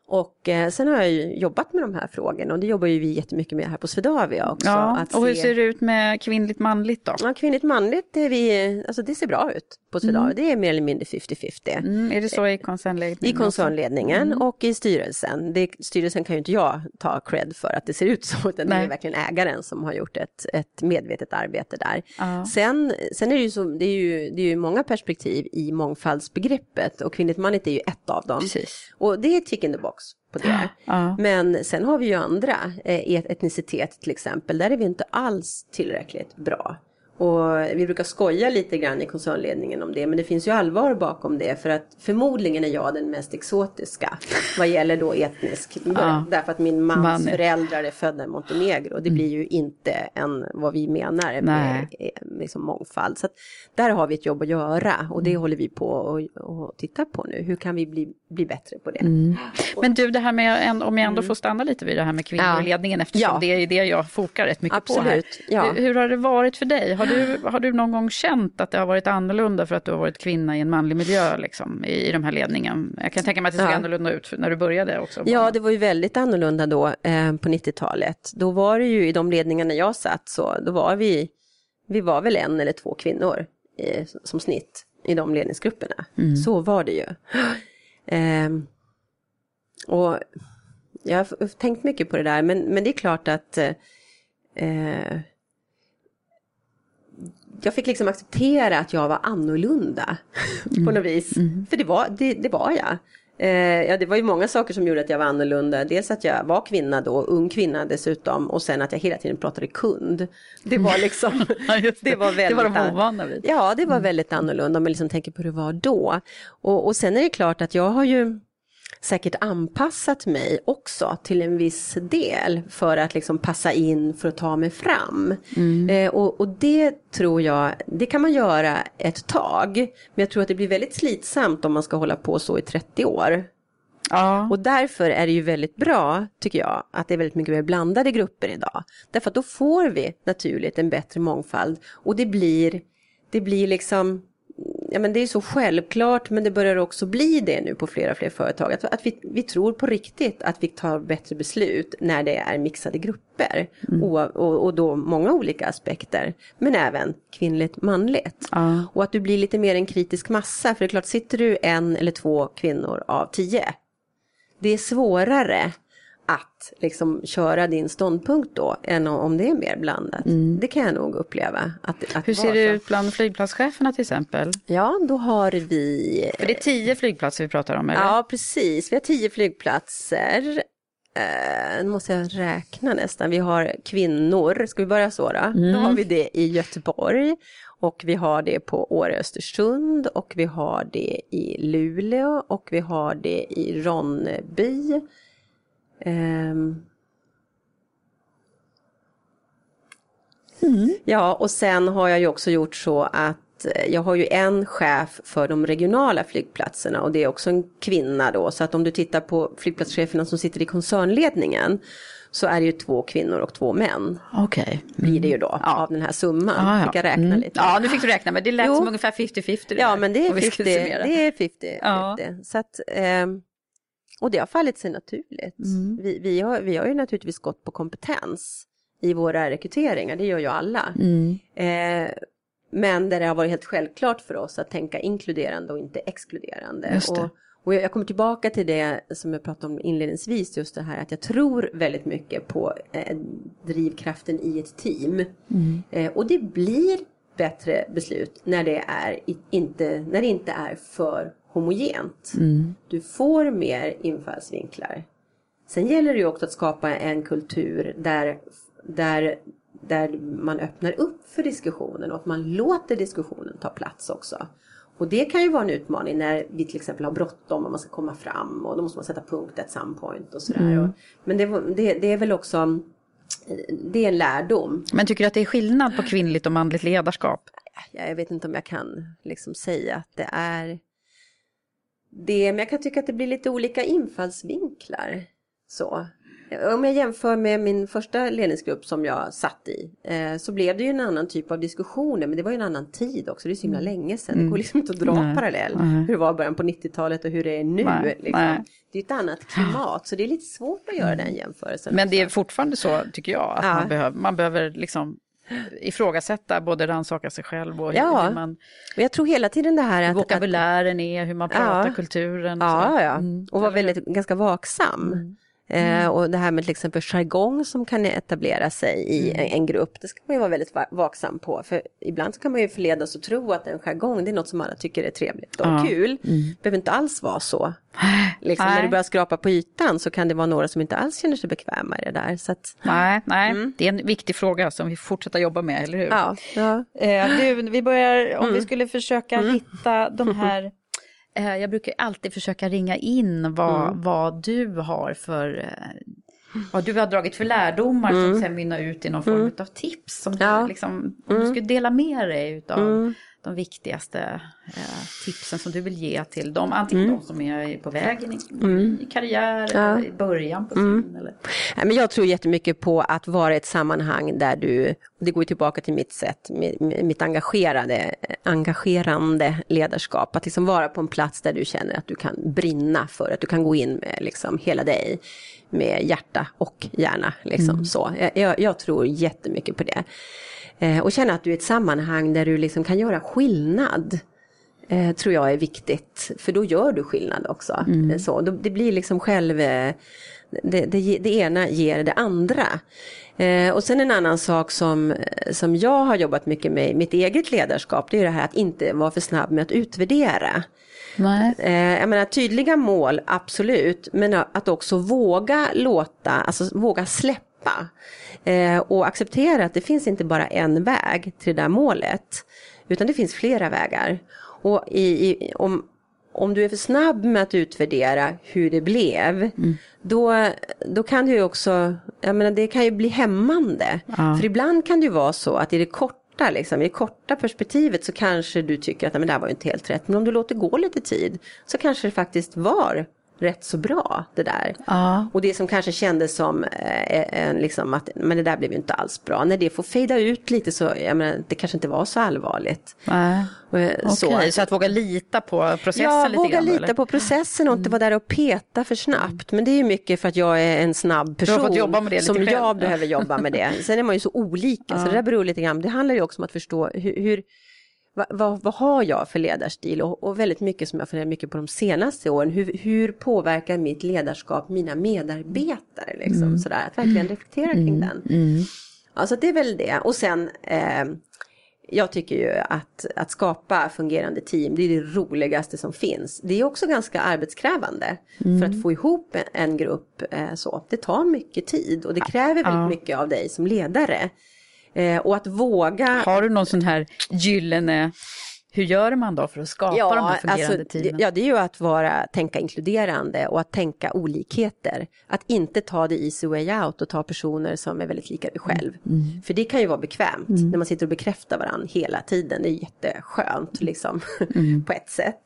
[SPEAKER 2] Och eh, sen har jag ju jobbat med de här frågorna och det jobbar ju vi jättemycket med här på Swedavia också.
[SPEAKER 1] ja.
[SPEAKER 2] att
[SPEAKER 1] Och hur
[SPEAKER 2] se-
[SPEAKER 1] ser det ut med kvinnligt manligt då?
[SPEAKER 2] Ja, kvinnligt manligt, det, är vi, alltså det ser bra ut på Swedavia. Det är mer eller mindre 50-50.
[SPEAKER 1] Mm, är det så i koncernledningen?
[SPEAKER 2] I koncernledningen
[SPEAKER 1] Mm.
[SPEAKER 2] och i styrelsen. Det, styrelsen kan ju inte jag ta cred för att det ser ut så, utan det
[SPEAKER 1] Nej.
[SPEAKER 2] är verkligen ägaren som har gjort ett, ett medvetet arbete där.
[SPEAKER 1] Ja.
[SPEAKER 2] Sen, sen är det ju så, det är ju, det är ju många perspektiv i mångfaldsbegreppet och kvinnligt manligt är ju ett av dem.
[SPEAKER 1] Precis.
[SPEAKER 2] Och det är tick in the box på det.
[SPEAKER 1] Ja.
[SPEAKER 2] Men sen har vi ju andra, eh, et- etnicitet till exempel, där är vi inte alls tillräckligt bra. Och vi brukar skoja lite grann i koncernledningen om det, men det finns ju allvar bakom det för att förmodligen är jag den mest exotiska vad gäller då etnisk,
[SPEAKER 1] Ja.
[SPEAKER 2] därför att min mans
[SPEAKER 1] Man
[SPEAKER 2] föräldrar är födda i Montenegro. Det blir ju inte en, vad vi menar med
[SPEAKER 1] Nej.
[SPEAKER 2] eh, liksom mångfald. Så att där har vi ett jobb att göra och
[SPEAKER 1] Mm.
[SPEAKER 2] det håller vi på och, och tittar på nu. Hur kan vi bli, bli bättre på det?
[SPEAKER 1] Mm. Men du, det här med, om jag ändå får stanna lite vid det här med kvinnor
[SPEAKER 2] Ja.
[SPEAKER 1] eftersom
[SPEAKER 2] Ja.
[SPEAKER 1] det är det jag fokar rätt mycket på här.
[SPEAKER 2] Absolut.
[SPEAKER 1] Hur, hur har det varit för dig? Har du, har du någon gång känt att det har varit annorlunda för att du har varit kvinna i en manlig miljö liksom, i, i de här ledningen? Jag kan tänka mig att det såg
[SPEAKER 2] Ja.
[SPEAKER 1] annorlunda ut när du började också.
[SPEAKER 2] Ja, det var ju väldigt annorlunda då eh, på 90-talet. Då var det ju i de ledningarna jag satt så, då var vi, vi var väl en eller två kvinnor eh, som snitt i de ledningsgrupperna. Så var det ju. Ehm, och jag har tänkt mycket på det där, men, men det är klart att eh, eh, jag fick liksom acceptera att jag var annorlunda på något vis. För det var, det, det var jag. Eh, ja, det var ju många saker som gjorde att jag var annorlunda. Dels att jag var kvinna då, ung kvinna dessutom. Och sen att jag hela tiden pratade kund. Det var liksom,
[SPEAKER 1] Ja, det.
[SPEAKER 2] det var väldigt...
[SPEAKER 1] Det var de ovana vid.
[SPEAKER 2] Ja, det var väldigt annorlunda om man liksom tänker på hur det var då. Och, och sen är det klart att jag har ju säkert anpassat mig också till en viss del för att liksom passa in för att ta mig fram. Eh, och, och det tror jag, det kan man göra ett tag. Men jag tror att det blir väldigt slitsamt om man ska hålla på så i 30 år.
[SPEAKER 1] Ja.
[SPEAKER 2] Och därför är det ju väldigt bra, tycker jag, att det är väldigt mycket mer blandade grupper idag. Därför att då får vi naturligt en bättre mångfald. Och det blir, det blir liksom, ja men det är så självklart, men det börjar också bli det nu på flera fler företag. Att, att vi, vi tror på riktigt att vi tar bättre beslut när det är mixade grupper. Och, och, och då många olika aspekter. Men även kvinnligt, manligt.
[SPEAKER 1] Ja.
[SPEAKER 2] Och att du blir lite mer en kritisk massa. För det är klart, sitter du en eller två kvinnor av tio det är svårare att liksom köra din ståndpunkt då än om det är mer blandat. Det kan jag nog uppleva. Att, att
[SPEAKER 1] Hur ser det
[SPEAKER 2] så.
[SPEAKER 1] ut bland flygplatscheferna till exempel?
[SPEAKER 2] Ja, då har vi...
[SPEAKER 1] För det är tio flygplatser vi pratar om, eller?
[SPEAKER 2] Ja, precis. Vi har tio flygplatser. Eh, nu måste jag räkna nästan. Vi har kvinnor, ska vi börja så då? Då har vi det i Göteborg. Och vi har det på Åre Östersund och vi har det i Luleå och vi har det i Ronneby. Ehm. Ja, och sen har jag ju också gjort så att eh, jag har ju en chef för de regionala flygplatserna och det är också en kvinna då. Så att om du tittar på flygplatscheferna som sitter i koncernledningen så är det ju två kvinnor och två män.
[SPEAKER 1] Okej.
[SPEAKER 2] Blir det ju då av den här summan.
[SPEAKER 1] Ja, ja.
[SPEAKER 2] Fick jag räkna
[SPEAKER 1] Mm.
[SPEAKER 2] lite.
[SPEAKER 1] Ja, nu fick du räkna, men det lät
[SPEAKER 2] Jo.
[SPEAKER 1] som ungefär 50-50 det
[SPEAKER 2] Ja, men det är
[SPEAKER 1] om vi ska
[SPEAKER 2] 50.
[SPEAKER 1] summera.
[SPEAKER 2] Det är 50,
[SPEAKER 1] Ja.
[SPEAKER 2] 50. Så att, ehm, och det har fallit sig naturligt.
[SPEAKER 1] Mm.
[SPEAKER 2] Vi, vi, har, vi har ju naturligtvis gått på kompetens i våra rekryteringar, det gör ju alla.
[SPEAKER 1] Mm.
[SPEAKER 2] Eh, men där det har varit helt självklart för oss att tänka inkluderande och inte exkluderande. Och, och jag kommer tillbaka till det som jag pratade om inledningsvis, just det här att jag tror väldigt mycket på eh, drivkraften i ett team.
[SPEAKER 1] Mm.
[SPEAKER 2] Eh, och det blir bättre beslut när det, är inte, när det inte är för homogent.
[SPEAKER 1] Mm.
[SPEAKER 2] Du får mer infallsvinklar. Sen gäller det ju också att skapa en kultur där, där, där man öppnar upp för diskussionen och att man låter diskussionen ta plats också. Och det kan ju vara en utmaning när vi till exempel har bråttom och man ska komma fram och då måste man sätta punkt at some point och sådär.
[SPEAKER 1] Mm.
[SPEAKER 2] Men det, det, det är väl också, det är en lärdom.
[SPEAKER 1] Men tycker du att det är skillnad på kvinnligt och manligt ledarskap?
[SPEAKER 2] Ja, jag vet inte om jag kan liksom säga att det är det, men jag kan tycka att det blir lite olika infallsvinklar. Så. Om jag jämför med min första ledningsgrupp som jag satt i eh, så blev det ju en annan typ av diskussioner men det var ju en annan tid också, det är så himla länge sedan. Det går liksom inte att dra
[SPEAKER 1] Mm. Nej.
[SPEAKER 2] parallell
[SPEAKER 1] Nej.
[SPEAKER 2] hur det var i början på 90-talet och hur det är nu.
[SPEAKER 1] Nej.
[SPEAKER 2] Liksom. Det är ett annat klimat så det är lite svårt att göra den jämförelsen.
[SPEAKER 1] Men det är
[SPEAKER 2] också.
[SPEAKER 1] fortfarande så, tycker jag, att
[SPEAKER 2] Ja.
[SPEAKER 1] man, behöver, man behöver liksom ifrågasätta, både rannsaka sig själv och
[SPEAKER 2] Ja.
[SPEAKER 1] hur man,
[SPEAKER 2] Men jag tror hela tiden det här att,
[SPEAKER 1] vokabulären är, hur man pratar,
[SPEAKER 2] Ja.
[SPEAKER 1] kulturen. så.
[SPEAKER 2] Ja, ja.
[SPEAKER 1] Mm.
[SPEAKER 2] och var väldigt, ganska vaksam. Eh, och det här med till exempel jargong som kan etablera sig i en, en grupp, det ska man ju vara väldigt va- vaksam på. För ibland kan man ju förledas att tro att en jargong det är något som alla tycker är trevligt och
[SPEAKER 1] Ja.
[SPEAKER 2] kul. behöver inte alls vara så. Liksom, när du börjar skrapa på ytan så kan det vara några som inte alls känner sig bekväma i det där. Så att,
[SPEAKER 1] Nej, nej, det är en viktig fråga som vi fortsätter jobba med, eller hur?
[SPEAKER 2] Mm. ja, ja.
[SPEAKER 1] Eh, du, vi börjar, om
[SPEAKER 2] Mm.
[SPEAKER 1] vi skulle försöka hitta de här, eh, jag brukar alltid försöka ringa in vad,
[SPEAKER 2] Mm.
[SPEAKER 1] vad du har för, eh, vad du har dragit för lärdomar som sen mynnar ut i någon form av tips. Som
[SPEAKER 2] Mm. Ja. Mm.
[SPEAKER 1] du, liksom, om du skulle dela med dig av de viktigaste eh, tipsen som du vill ge till dem, antingen de som är på vägen i, i karriär
[SPEAKER 2] Mm. Ja.
[SPEAKER 1] eller i början på sin. Eller,
[SPEAKER 2] Nej, men jag tror jättemycket på att vara i ett sammanhang där du, det går tillbaka till mitt sätt, mi- mi- mitt engagerade, engagerande ledarskap. Att liksom vara på en plats där du känner att du kan brinna för, att du kan gå in med liksom hela dig. Med hjärta och hjärna. Liksom, så. Jag, jag, jag tror jättemycket på det. Eh, och känna att du är i ett sammanhang där du liksom kan göra skillnad eh, tror jag är viktigt. För då gör du skillnad också. Eh, Så, då, det blir liksom själv... Det, det, det ena ger det andra. Eh, och sen en annan sak som, som jag har jobbat mycket med i mitt eget ledarskap, det är det här att inte vara för snabb med att utvärdera.
[SPEAKER 1] nej.
[SPEAKER 2] Eh, jag menar tydliga mål, absolut, men att också våga låta, alltså våga släppa. Eh, och acceptera att det finns inte bara en väg till det där målet, utan det finns flera vägar. Och i, i, om, om du är för snabb med att utvärdera hur det blev, då, då kan det ju också, jag menar det kan ju bli hämmande. För ibland kan det ju vara så att i det korta Liksom, I det korta perspektivet så kanske du tycker att "Nej, men det här var ju inte helt rätt. Men om du låter gå lite tid så kanske det faktiskt var rätt så bra det där.
[SPEAKER 1] Ja.
[SPEAKER 2] Och det som kanske kändes som eh, en, liksom att men det där blev ju inte alls bra. När det får fejda ut lite så, jag menar, det kanske inte var så allvarligt.
[SPEAKER 1] Nej.
[SPEAKER 2] Eh,
[SPEAKER 1] Okej, så. att våga lita på processen
[SPEAKER 2] Ja,
[SPEAKER 1] lite
[SPEAKER 2] våga
[SPEAKER 1] grann? då,
[SPEAKER 2] lita
[SPEAKER 1] eller?
[SPEAKER 2] på processen och inte vara där och peta för snabbt. Men det är ju mycket för att jag är en snabb person. som
[SPEAKER 1] själv.
[SPEAKER 2] jag behöver jobba med det. Sen är man ju så olika, så det där beror lite grann. Det handlar ju också om att förstå hur, hur vad, vad, vad har jag för ledarstil? Och, och väldigt mycket som jag funderar mycket på de senaste åren. Hur, hur påverkar mitt ledarskap mina medarbetare? Liksom, sådär. Att verkligen reflektera kring den. Ja, så det är väl det. Och sen, eh, jag tycker ju att, att skapa fungerande team, det är det roligaste som finns. Det är också ganska arbetskrävande för att få ihop en, en grupp. Eh, så. Det tar mycket tid och det kräver väldigt mycket av dig som ledare. Eh, och att våga...
[SPEAKER 1] Har du någon sån här gyllene Hur gör man då för att skapa ja, de här fungerande alltså, teamen?
[SPEAKER 2] Ja, det är ju att vara, tänka inkluderande och att tänka olikheter. Att inte ta det easy way out och ta personer som är väldigt lika dig själv. Mm. mm. För det kan ju vara bekvämt mm. när man sitter och bekräftar varandra hela tiden. Det är jätteskönt liksom, mm. på ett sätt.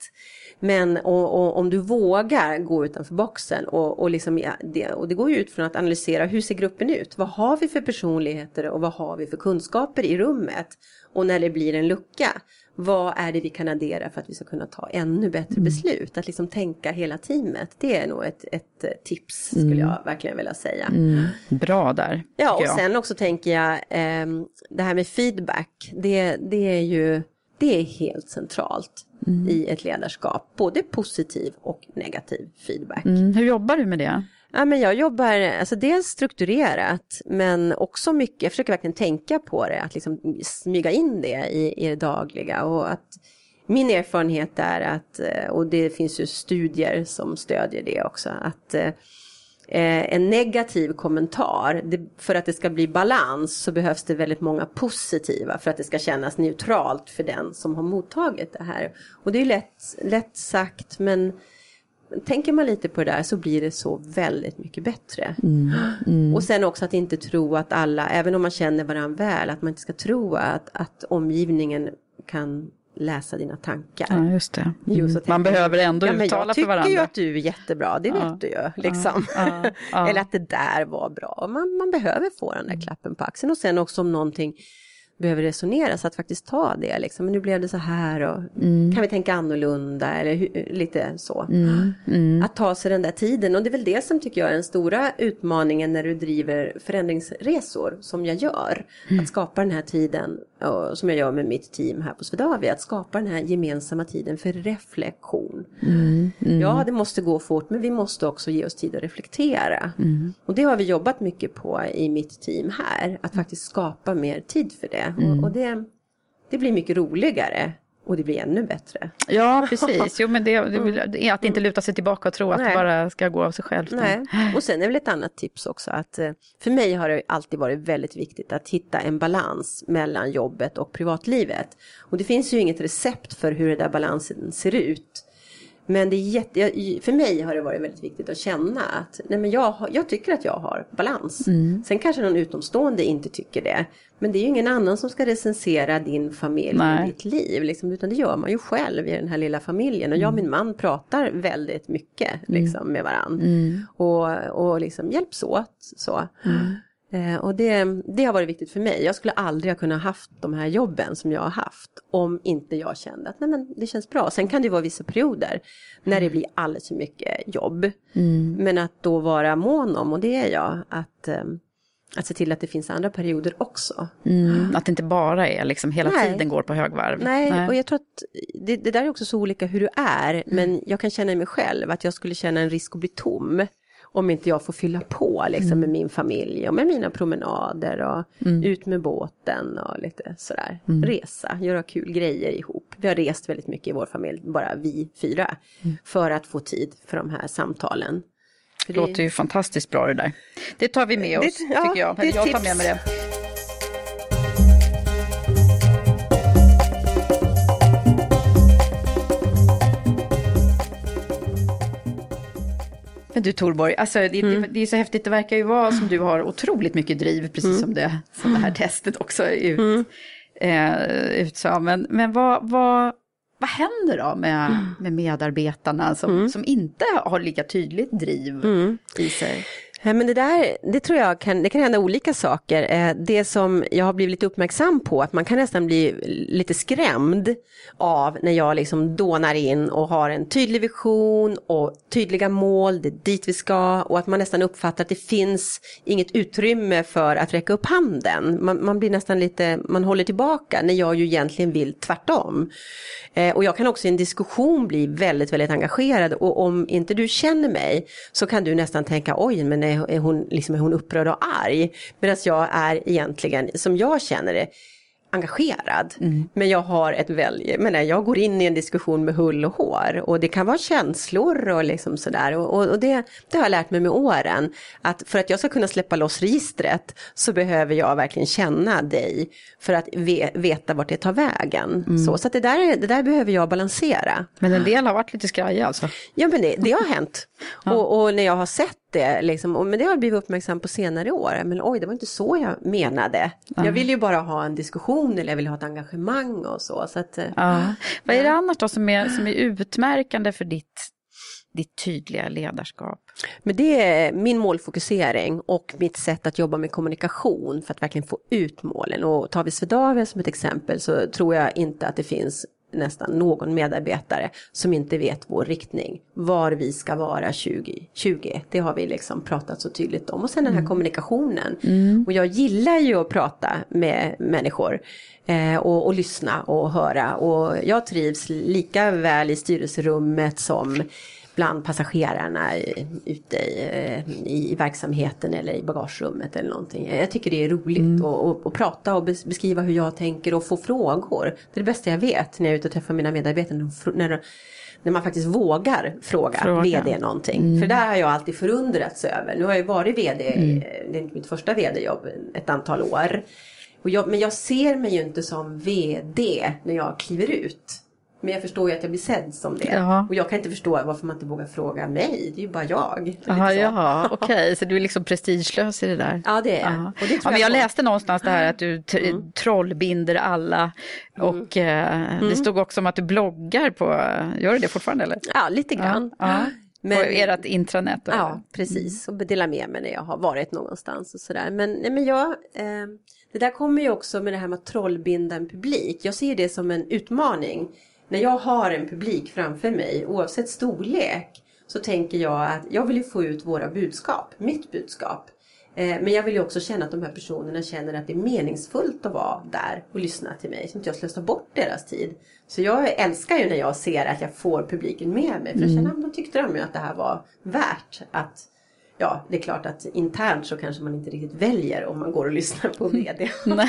[SPEAKER 2] Men och, och, om du vågar gå utanför boxen och, och, liksom, ja, det, och det går ju ut från att analysera hur ser gruppen ut? Vad har vi för personligheter och vad har vi för kunskaper i rummet? Och när det blir en lucka, vad är det vi kan addera för att vi ska kunna ta ännu bättre mm. beslut? Att liksom tänka hela teamet, det är nog ett, ett eh, tips skulle mm. jag verkligen vilja säga.
[SPEAKER 1] Mm. Bra där.
[SPEAKER 2] Ja, och jag. sen också tänker jag, eh, det här med feedback, det, det är ju det är helt centralt mm. i ett ledarskap. Både positiv och negativ feedback.
[SPEAKER 1] Mm. Hur jobbar du med det?
[SPEAKER 2] Ja, men jag jobbar alltså dels strukturerat men också mycket, jag försöker verkligen tänka på det, att liksom smyga in det i, i det dagliga. Och att min erfarenhet är att, eh, och det finns ju studier som stödjer det också, att eh, en negativ kommentar, det, för att det ska bli balans så behövs det väldigt många positiva för att det ska kännas neutralt för den som har mottagit det här. Och det är lätt, lätt sagt men tänker man lite på det där så blir det så väldigt mycket bättre. Mm, mm. Och sen också att inte tro att alla, även om man känner varandra väl, att man inte ska tro att, att omgivningen kan läsa dina tankar.
[SPEAKER 1] Ja, just det. Mm. Just man behöver ändå ja, uttala för varandra.
[SPEAKER 2] Jag tycker ju att du är jättebra, det vet du ju. Liksom. Ja, Eller att det där var bra. Man, man behöver få den där klappen på axeln och sen också om någonting behöver resonera så att faktiskt ta det liksom. Men nu blev det så här och mm. kan vi tänka annorlunda eller hur, lite så. Mm. Mm. Att ta sig den där tiden och det är väl det som tycker jag är den stora utmaningen när du driver förändringsresor som jag gör. Mm. Att skapa den här tiden och, som jag gör med mitt team här på Swedavia. Att skapa den här gemensamma tiden för reflektion. Mm. Mm. Ja, det måste gå fort men vi måste också ge oss tid att reflektera. Och det har vi jobbat mycket på i mitt team här. Att faktiskt skapa mer tid för det. Mm. Och, och det, det blir mycket roligare och det blir ännu bättre.
[SPEAKER 1] Ja, precis. Jo, men det, det, att inte luta sig tillbaka och tro att Nej. det bara ska gå av sig självt.
[SPEAKER 2] Nej. Och sen är väl ett annat tips också att eh, för mig har det alltid varit väldigt viktigt att hitta en balans mellan jobbet och privatlivet. Och det finns ju inget recept för hur den där balansen ser ut. Men det är jätte, för mig har det varit väldigt viktigt att känna att nej men jag, jag tycker att jag har balans. Mm. Sen kanske någon utomstående inte tycker det. Men det är ju ingen annan som ska recensera din familj och ditt liv. Liksom, utan det gör man ju själv i den här lilla familjen. Och jag och min man pratar väldigt mycket mm. liksom, med varandra. Mm. Och, och liksom hjälps åt. Så. Mm. Eh, och det, det har varit viktigt för mig. Jag skulle aldrig ha kunnat haft de här jobben som jag har haft om inte jag kände att nej men, det känns bra. Sen kan det vara vissa perioder när det blir alldeles för mycket jobb. Mm. Men att då vara mån om, och det är jag, att, eh, att se till att det finns andra perioder också.
[SPEAKER 1] Mm. Att det inte bara är liksom hela nej. tiden går på högvarv.
[SPEAKER 2] Nej, nej. och jag tror att det, det, där är också så olika hur du är. Men jag kan känna i mig själv att jag skulle känna en risk att bli tom om inte jag får fylla på liksom, mm. med min familj och med mina promenader och mm. ut med båten och lite sådär. Mm. Resa, göra kul grejer ihop. Vi har rest väldigt mycket i vår familj, bara vi fyra. Mm. För att få tid för de här samtalen.
[SPEAKER 1] Det låter ju fantastiskt bra det där. Det tar vi med oss, det, tycker ja, jag. jag tar med mig det. Men du Torborg, alltså det, mm. det, det, är så häftigt, det verkar ju vara som du har otroligt mycket driv, precis mm. som, det, som det här testet också ut, mm. eh, utsade. Men, men vad, vad, vad händer då med, mm. med medarbetarna som, mm. som inte har lika tydligt driv mm. i sig?
[SPEAKER 2] Men det där, det tror jag kan, det kan hända olika saker. Eh, det som jag har blivit lite uppmärksam på, att man kan nästan bli lite skrämd av när jag liksom dånar in och har en tydlig vision och tydliga mål, det är dit vi ska och att man nästan uppfattar att det finns inget utrymme för att räcka upp handen. Man, man blir nästan lite, man håller tillbaka när jag ju egentligen vill tvärtom. Eh, och jag kan också i en diskussion bli väldigt, väldigt engagerad och om inte du känner mig så kan du nästan tänka oj, men är hon, liksom, är hon upprörd och arg? Medan jag är egentligen, som jag känner det, engagerad. Men jag har ett välj, men jag går in i en diskussion med hull och hår och det kan vara känslor och liksom sådär. Och, och, det, det har jag lärt mig med åren. Att för att jag ska kunna släppa loss registret så behöver jag verkligen känna dig för att ve, veta vart det tar vägen. Så, så att det, där, det där behöver jag balansera.
[SPEAKER 1] Men en del har varit lite skraja alltså.
[SPEAKER 2] Ja men det, det har hänt. Och, och när jag har sett det, liksom, men det har jag blivit uppmärksam på senare år. Men oj, det var inte så jag menade. Jag vill ju bara ha en diskussion eller jag vill ha ett engagemang och så. så att, eh,
[SPEAKER 1] Ja. Vad är det annars då som är, som är utmärkande för ditt, ditt tydliga ledarskap?
[SPEAKER 2] Men det är min målfokusering och mitt sätt att jobba med kommunikation för att verkligen få ut målen. Och tar vi Swedavia som ett exempel så tror jag inte att det finns nästan någon medarbetare som inte vet vår riktning. Var vi ska vara 2020. Det har vi liksom pratat så tydligt om. Och sen den här kommunikationen. Och jag gillar ju att prata med människor. Eh, och, och lyssna och höra. Och jag trivs lika väl i styrelserummet som bland passagerarna i- ute i, eh, i, verksamheten eller i bagagerummet eller någonting. Jag tycker det är roligt att, att, att prata och bes- beskriva hur jag tänker och få frågor. Det är det bästa jag vet när jag är ute och träffar mina medarbetare. När, de när, man faktiskt vågar fråga,
[SPEAKER 1] Fråga.
[SPEAKER 2] VD någonting. För där har jag alltid förundrats över. Nu har jag varit VD, eh, det är inte mitt första VD-jobb, ett antal år. Jag, men jag ser mig ju inte som VD när jag kliver ut. Men jag förstår ju att jag blir sedd som det.
[SPEAKER 1] Ja.
[SPEAKER 2] Och jag kan inte förstå varför man inte vågar fråga mig. Det är ju bara jag. Lite
[SPEAKER 1] Jaha, jaha, okej, så du är liksom prestigelös i det där?
[SPEAKER 2] Ja, det är jag.
[SPEAKER 1] Ja.
[SPEAKER 2] Och det tror
[SPEAKER 1] ja, men jag
[SPEAKER 2] på.
[SPEAKER 1] läste någonstans det här att du t- trollbinder alla och eh, det stod också om att du bloggar på, gör du det fortfarande eller?
[SPEAKER 2] Ja, lite grann.
[SPEAKER 1] Ja,
[SPEAKER 2] Men-
[SPEAKER 1] på ert intranät? då,
[SPEAKER 2] Ja,
[SPEAKER 1] eller?
[SPEAKER 2] precis. Och dela med mig när jag har varit någonstans och sådär. Men, nej, men jag, eh, det där kommer ju också med det här med att trollbinda en publik. Jag ser det som en utmaning. När jag har en publik framför mig, oavsett storlek, så tänker jag att jag vill ju få ut våra budskap, mitt budskap. Eh, Men jag vill ju också känna att de här personerna känner att det är meningsfullt att vara där och lyssna till mig. Så att jag slösar bort deras tid. Så jag älskar ju när jag ser att jag får publiken med mig. För jag känner att de tyckte de ju att det här var värt att Ja, det är klart att internt så kanske man inte riktigt väljer om man går och lyssnar på VD.
[SPEAKER 1] Nej,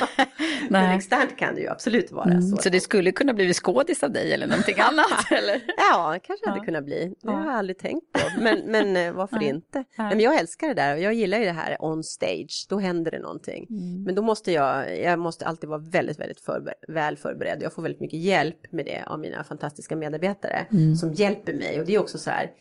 [SPEAKER 2] Men externt kan det ju absolut vara
[SPEAKER 1] Mm,
[SPEAKER 2] så.
[SPEAKER 1] Så det skulle kunna bli skådis av dig eller någonting annat? eller?
[SPEAKER 2] Ja, kanske hade kunnat bli. Det har jag aldrig tänkt på. Men, men eh, varför inte? Men jag älskar det där och jag gillar ju det här on stage. Då händer det någonting. Men då måste jag, jag måste alltid vara väldigt, väldigt förber- väl förberedd. Jag får väldigt mycket hjälp med det av mina fantastiska medarbetare som hjälper mig. Och det är också så här,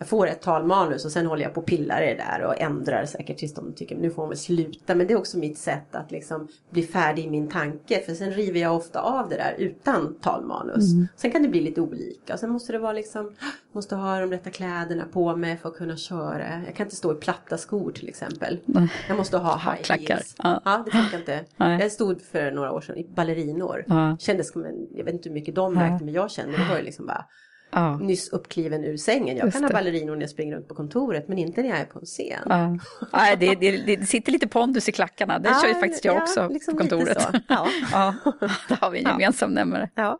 [SPEAKER 2] jag får ett talmanus och sen håller jag på och pillar i det där och ändrar säkert tills de tycker nu får man väl sluta. Men det är också mitt sätt att liksom bli färdig i min tanke. För sen river jag ofta av det där utan talmanus. Sen kan det bli lite olika. Sen måste det vara liksom, måste ha de rätta kläderna på mig för att kunna köra. Jag kan inte stå i platta skor till exempel. Jag måste ha high
[SPEAKER 1] Klackar.
[SPEAKER 2] heels.
[SPEAKER 1] Ja.
[SPEAKER 2] Ja, det funkar inte.
[SPEAKER 1] Nej.
[SPEAKER 2] Jag stod för några år sedan i ballerinor.
[SPEAKER 1] Ja.
[SPEAKER 2] Kändes som en, jag vet inte hur mycket de märkte men jag kände det var ju liksom bara
[SPEAKER 1] Ja.
[SPEAKER 2] nyss uppkliven ur sängen. Jag
[SPEAKER 1] Just
[SPEAKER 2] kan ha ballerinor när jag springer runt på kontoret men inte när jag är på en scen.
[SPEAKER 1] Ja. Nej, det, det, det sitter lite pondus i klackarna, det
[SPEAKER 2] Ja,
[SPEAKER 1] kör ju faktiskt jag
[SPEAKER 2] ja,
[SPEAKER 1] också
[SPEAKER 2] liksom
[SPEAKER 1] på kontoret.
[SPEAKER 2] Ja.
[SPEAKER 1] ja, där har vi en gemensam nämnare.
[SPEAKER 2] Ja.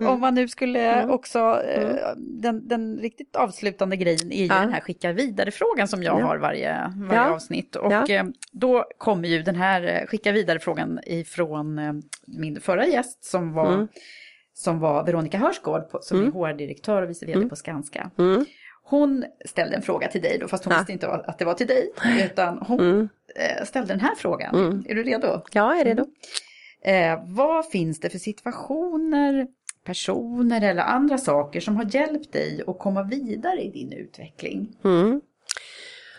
[SPEAKER 1] Om man nu skulle också, eh, den, den riktigt avslutande grejen är ju
[SPEAKER 2] Ja.
[SPEAKER 1] den här skicka vidare-frågan som jag
[SPEAKER 2] Ja.
[SPEAKER 1] har varje, varje
[SPEAKER 2] Ja.
[SPEAKER 1] avsnitt. Och
[SPEAKER 2] Ja.
[SPEAKER 1] eh, då kommer ju den här eh, skicka vidare-frågan ifrån min förra gäst som var,
[SPEAKER 2] Mm.
[SPEAKER 1] Som var Veronica Hörsgård på, som är HR-direktör och vice vd på Skanska. Hon ställde en fråga till dig då, fast hon
[SPEAKER 2] Ja.
[SPEAKER 1] visste inte att det var till dig, utan hon eh, ställde den här frågan. Är du redo?
[SPEAKER 2] Ja, jag är redo.
[SPEAKER 1] Eh, vad finns det för situationer, personer eller andra saker som har hjälpt dig att komma vidare i din utveckling?
[SPEAKER 2] Mm.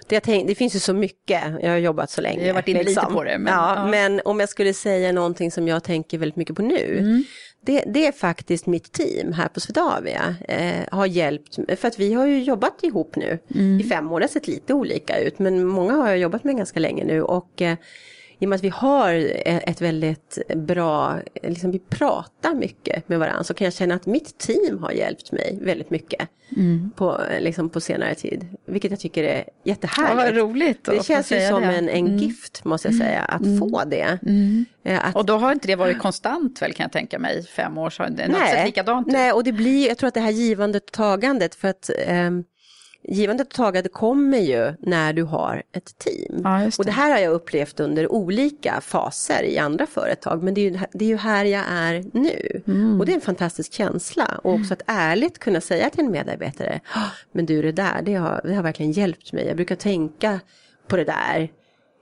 [SPEAKER 2] Det, jag tänk, det finns ju så mycket, jag har jobbat så länge. liksom.
[SPEAKER 1] Jag har varit inne lite på det, men-
[SPEAKER 2] ja,
[SPEAKER 1] ja.
[SPEAKER 2] men om jag skulle säga någonting som jag tänker väldigt mycket på nu.
[SPEAKER 1] Mm.
[SPEAKER 2] Det, det är faktiskt mitt team här på Swedavia eh, har hjälpt, för att vi har ju jobbat ihop nu
[SPEAKER 1] Mm.
[SPEAKER 2] i fem år. Det har sett lite olika ut, men många har jag jobbat med ganska länge nu. Och eh, i och med att vi har eh, ett väldigt bra, liksom vi pratar mycket med varandra så kan jag känna att mitt team har hjälpt mig väldigt mycket
[SPEAKER 1] Mm.
[SPEAKER 2] på, liksom på senare tid. Vilket jag tycker är jättehärligt.
[SPEAKER 1] Ja, vad roligt att
[SPEAKER 2] Det känns ju som
[SPEAKER 1] det.
[SPEAKER 2] en, en
[SPEAKER 1] Mm.
[SPEAKER 2] gift måste jag säga, att få det. Eh, Att,
[SPEAKER 1] Och då har inte det varit konstant väl kan jag tänka mig, fem år, så har det inte sett likadant ut.
[SPEAKER 2] nej, och det blir, jag tror att det här givandet och tagandet för att ehm, givandet och tagandet kommer ju när du har ett team.
[SPEAKER 1] Ja, just
[SPEAKER 2] Och det här har jag upplevt under olika faser i andra företag. Men det är ju, det är ju här jag är nu.
[SPEAKER 1] Mm.
[SPEAKER 2] Och det är en fantastisk känsla. Och också att ärligt kunna säga till en medarbetare, "Ah, men du det där, det har, det har verkligen hjälpt mig. Jag brukar tänka på det där.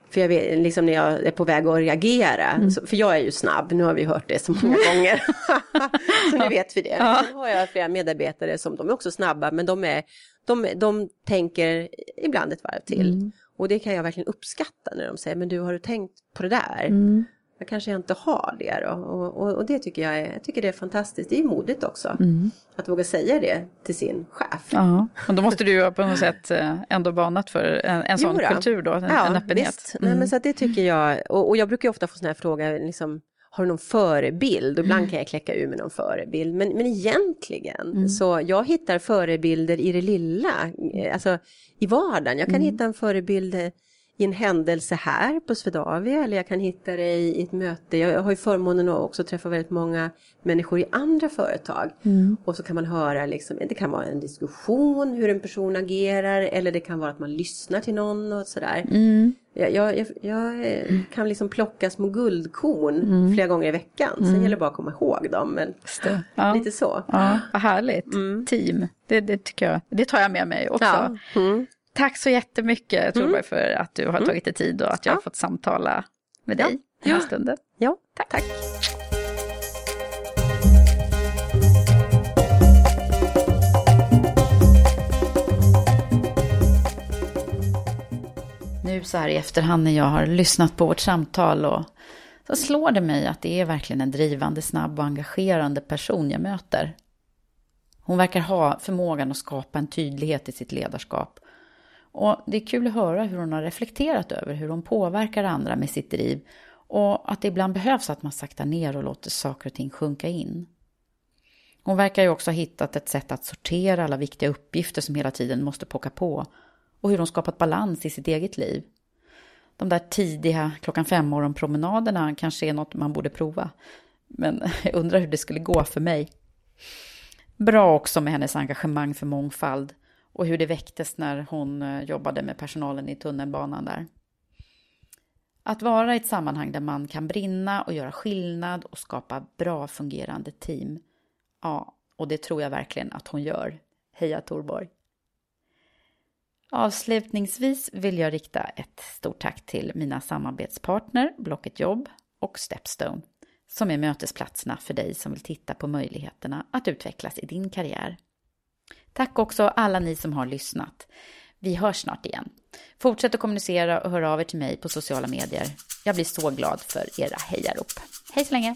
[SPEAKER 2] För jag vet, liksom när jag är på väg att reagera,
[SPEAKER 1] Mm.
[SPEAKER 2] så, för jag är ju snabb, nu har vi hört det så många gånger. så nu vet vi det. Sen har jag flera medarbetare som, de är också snabba, men de, är, de, de tänker ibland ett varv till.
[SPEAKER 1] Mm.
[SPEAKER 2] Och det kan jag verkligen uppskatta när de säger, men du har du tänkt på det där?
[SPEAKER 1] Mm.
[SPEAKER 2] Jag kanske inte har det då. Och, och, och det tycker jag är, jag tycker det är fantastiskt. Det är modigt också. Att våga säga det till sin chef.
[SPEAKER 1] Ja, men då måste du ju på något sätt eh, ändå banat för en, en sån kultur då, en,
[SPEAKER 2] ja,
[SPEAKER 1] en öppenhet.
[SPEAKER 2] Visst. Nej, men så att det tycker jag, och, och jag brukar ju ofta få sådana här frågor, liksom, har du någon förebild? Och ibland kan jag kläcka ur med någon förebild. Men, men egentligen, så jag hittar förebilder i det lilla, eh, alltså i vardagen. Jag kan hitta en förebild eh, i en händelse här på Swedavia eller jag kan hitta det i ett möte. Jag har ju förmånen att också träffa väldigt många människor i andra företag. Och så kan man höra, liksom, det kan vara en diskussion hur en person agerar eller det kan vara att man lyssnar till någon och sådär. Jag, jag, jag, jag eh, kan liksom plocka små guldkorn flera gånger i veckan. Sen gäller det bara att komma ihåg dem. Men
[SPEAKER 1] Ja.
[SPEAKER 2] lite så.
[SPEAKER 1] Ja, vad härligt. Team, det, det tycker jag, det tar jag med mig också.
[SPEAKER 2] Ja. Mm.
[SPEAKER 1] Tack så jättemycket Torberg för att du har tagit dig tid och att jag har
[SPEAKER 2] Ja.
[SPEAKER 1] fått samtala med dig den här stunden.
[SPEAKER 2] Ja, tack. tack.
[SPEAKER 1] Nu så här i efterhand när jag har lyssnat på vårt samtal och så slår det mig att det är verkligen en drivande, snabb och engagerande person jag möter. Hon verkar ha förmågan att skapa en tydlighet i sitt ledarskap. Och det är kul att höra hur hon har reflekterat över hur hon påverkar andra med sitt driv och att det ibland behövs att man saktar ner och låter saker och ting sjunka in. Hon verkar ju också ha hittat ett sätt att sortera alla viktiga uppgifter som hela tiden måste pocka på och hur hon skapat balans i sitt eget liv. De där tidiga klockan-fem-morgon promenaderna kanske är något man borde prova. Men jag undrar hur det skulle gå för mig. Bra också med hennes engagemang för mångfald och hur det väcktes när hon eh, jobbade med personalen i tunnelbanan där. Att vara i ett sammanhang där man kan brinna och göra skillnad och skapa bra fungerande team. Ja, och det tror jag verkligen att hon gör. Heja Torborg! Avslutningsvis vill jag rikta ett stort tack till mina samarbetspartner Blocket Jobb och Stepstone som är mötesplatserna för dig som vill titta på möjligheterna att utvecklas i din karriär. Tack också alla ni som har lyssnat. Vi hörs snart igen. Fortsätt att kommunicera och hör av er till mig på sociala medier. Jag blir så glad för era hejarop. Hej så länge!